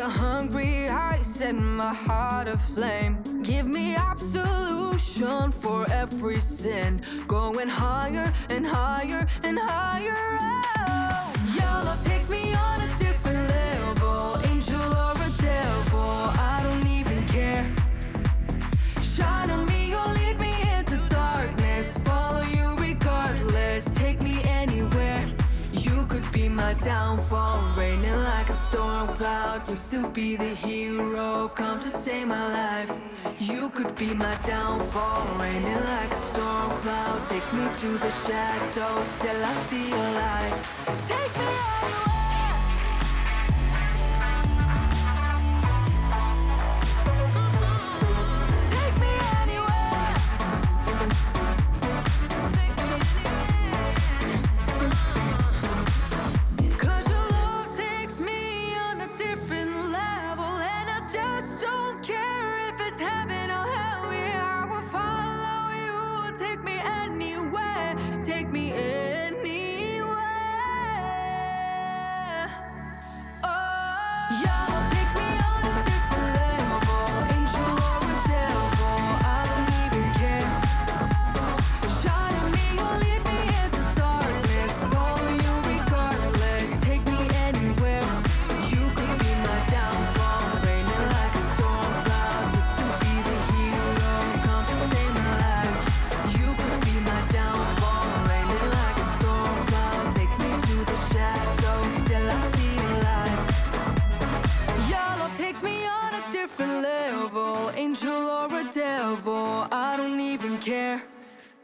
With your hungry eyes, set my heart aflame. Give me absolution for every sin. Going higher and higher and higher. Oh, your love takes me on a different level. Angel or a devil, I don't even care. Shine my downfall, raining like a storm cloud. You'd still be the hero, come to save my life. You could be my downfall, raining like a storm cloud. Take me to the shadows, till I see your light. Take me anywhere.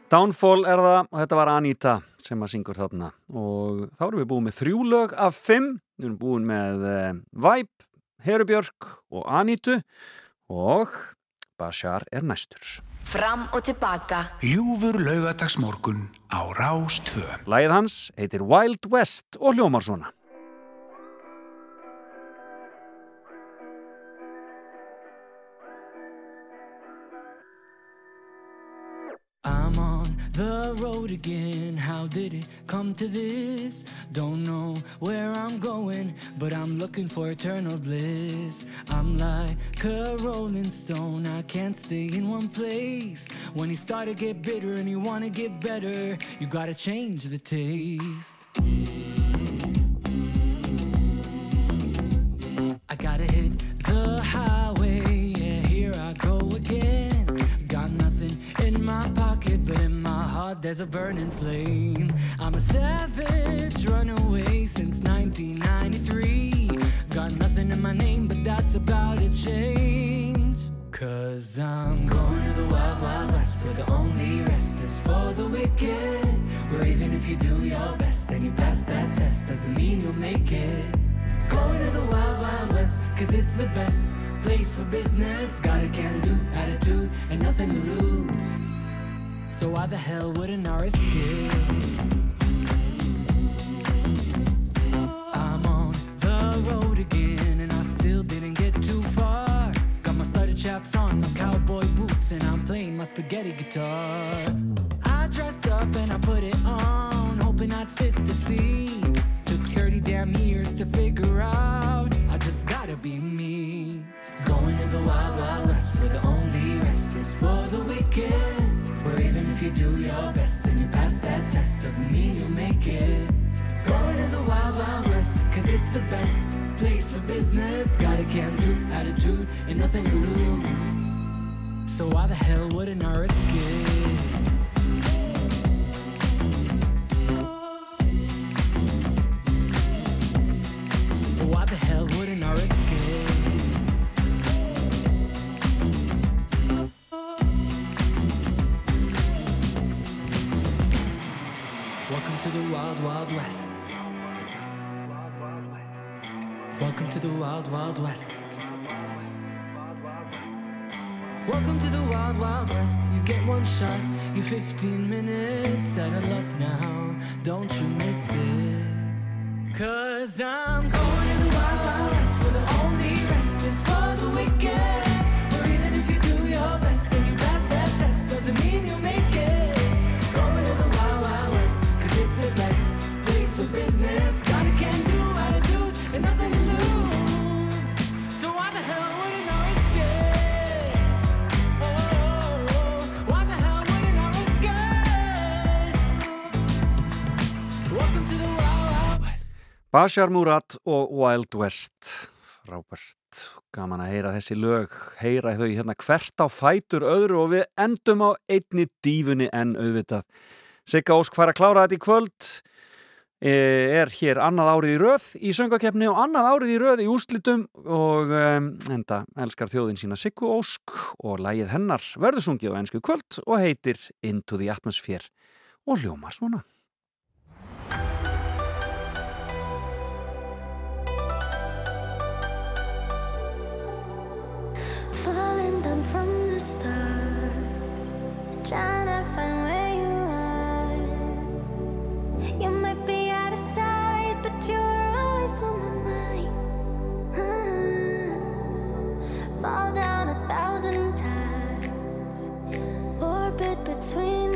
Downfall er það og þetta var Anita sem að syngur þarna. Og þá erum við búin með þrjú lög af fimm. Við erum búin með uh, Vibe, Herubjörk og Anitu. Og Bashar er næstur. Fram og tilbaka. Ljúfur laugadagsmorgun á Rás 2. Lægið hans heitir Wild West og hljómar svona the road again. How did it come to this? Don't know where I'm going, but I'm looking for eternal bliss. I'm like a rolling stone, I can't stay in one place. When you start to get bitter and you wanna get better, you gotta change the taste. I gotta hit the highway, yeah, here I go again. Got nothing in my pocket, but in my heart there's a burning flame. I'm a savage, runaway since 1993. Got nothing in my name, but that's about to change. Cause I'm going to the wild, wild west where the only rest is for the wicked. Where even if you do your best and you pass that test, doesn't mean you'll make it. Going to the wild, wild west, cause it's the best place for business. Got a can do attitude and nothing to lose. So why the hell wouldn't I risk it? I'm on the road again and I still didn't get too far. Got my studded chaps on, my cowboy boots, and I'm playing my spaghetti guitar. I dressed up and I put it on, hoping I'd fit the scene. Took 30 damn years to figure out I just gotta be me. Going to the wild, wild west where the only rest is for the wicked. If you do your best and you pass that test, doesn't mean you'll make it. Going to the wild, wild west, cause it's the best place for business. Got a can do attitude and nothing to lose. So why the hell wouldn't I risk it? Welcome to the wild, wild west. You get one shot, you 15 minutes. Settle up now, don't you miss it. Cause I'm going to the wild, wild west Bashar Murat og Wild West. Frábært, gaman að heyra þessi lög. Heyra þau hérna hvert á fætur öðru og við endum á einni dífunni en auðvitað. Sigga Ósk fær að klára þetta í kvöld. E, er hér annað árið í röð í söngakefni og annað árið í röð í úrslitum og um, enda elskar þjóðin sína Siggu Ósk og lægið hennar verður sungið á ennsku kvöld og heitir Into the Atmosphere og ljómar svona between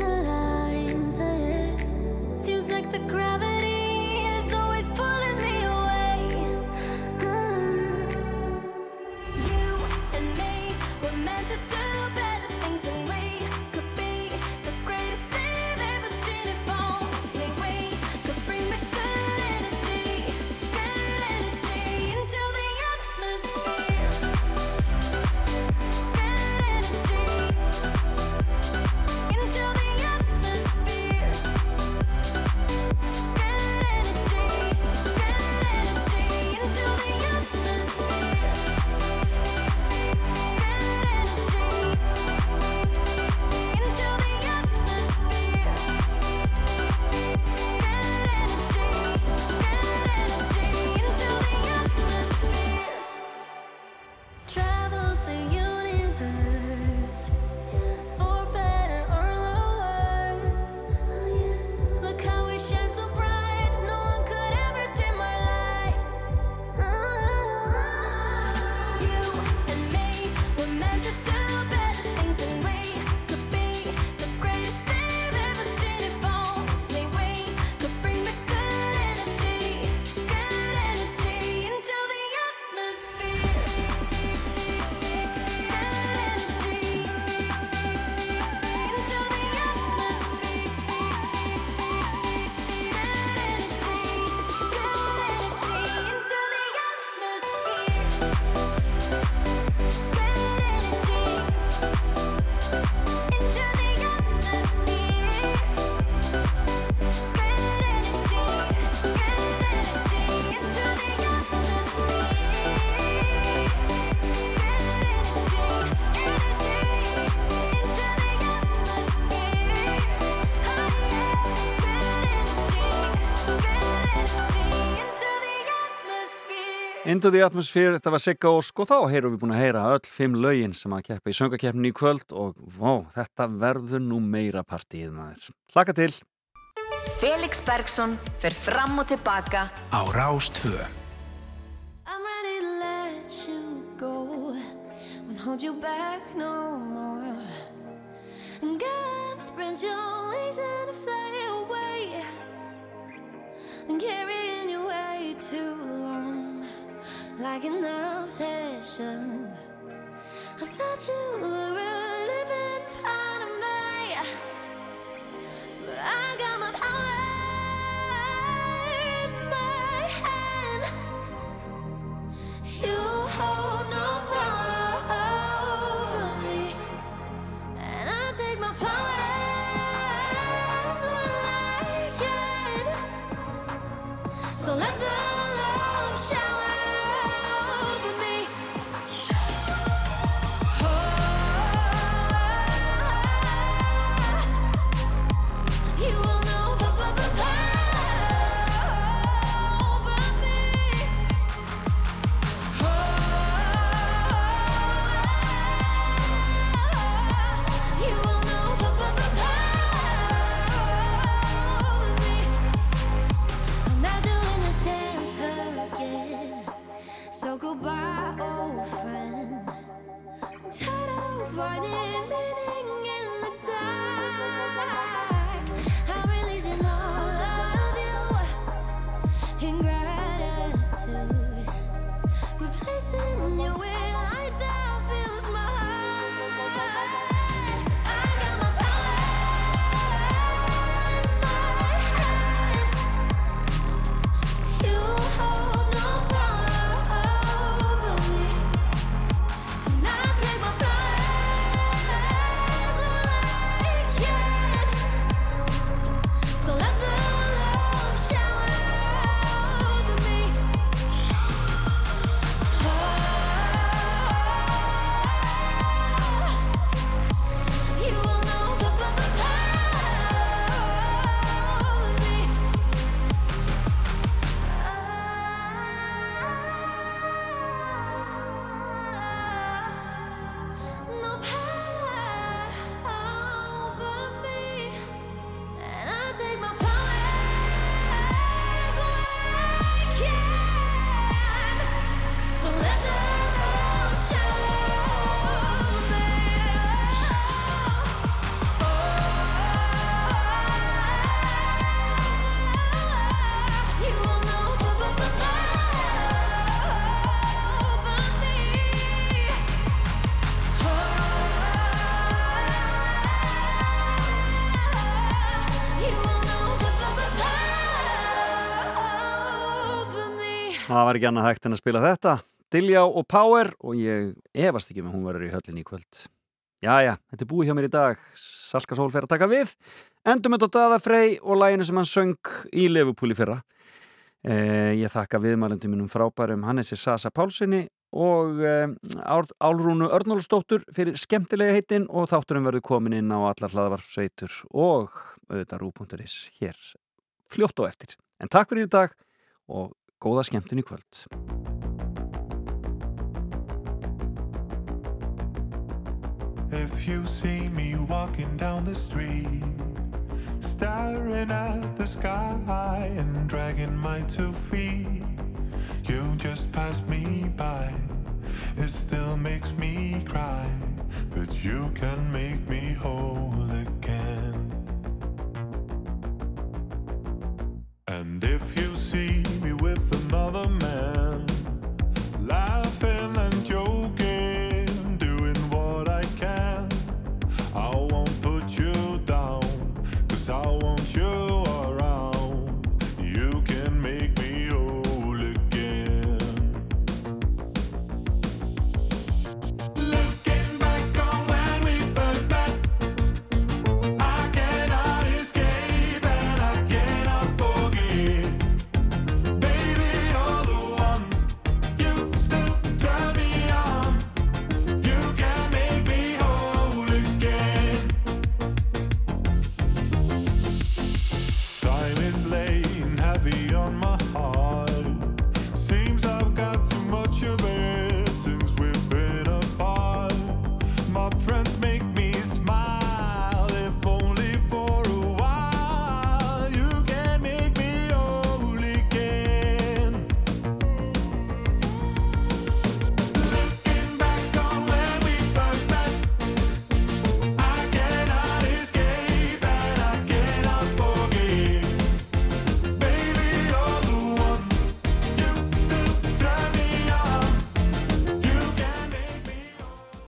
Into the Atmosphere, þetta var Sigga Ósk og þá heyrum við búin að heyra öll fimm lögin sem að keppa í söngakeppninni í kvöld og vó, þetta verður nú meira partíð maður. Hlaka til! Felix Bergsson fer fram og tilbaka á Rástvö. I'm ready to let you go. Won't hold you back no more. And God spread your wings to fly away. Been carrying you way too long, like an obsession. I thought you were a living part of me, but I got my power in my hand. You hold no power var ekki annað hægt en að spila þetta. Diljá og Power og ég efast ekki með hún verður í höllinni í kvöld. Jæja, þetta er búið hjá mér í dag. Salka Sól fer að taka við. Endum þetta á Daða Frey og læginu sem hann söng í Lefupúli fyrra. Eh, Ég þakka viðmælendum minnum frábærum Hannesi Sasa Pálssoni og eh, Álrúnu Örnólfsdóttur fyrir skemmtilega heitin og þátturum verður komin inn á allar hlaðvarpsveitur og auðvitað rú.is hér fljótt og eftir. En takk fyrir í dag og góða skemmtun í kvöld. If you see me walking down the street, staring at the sky and dragging my two feet, you just passed me by. It still makes me cry, but you can make me whole again. And if you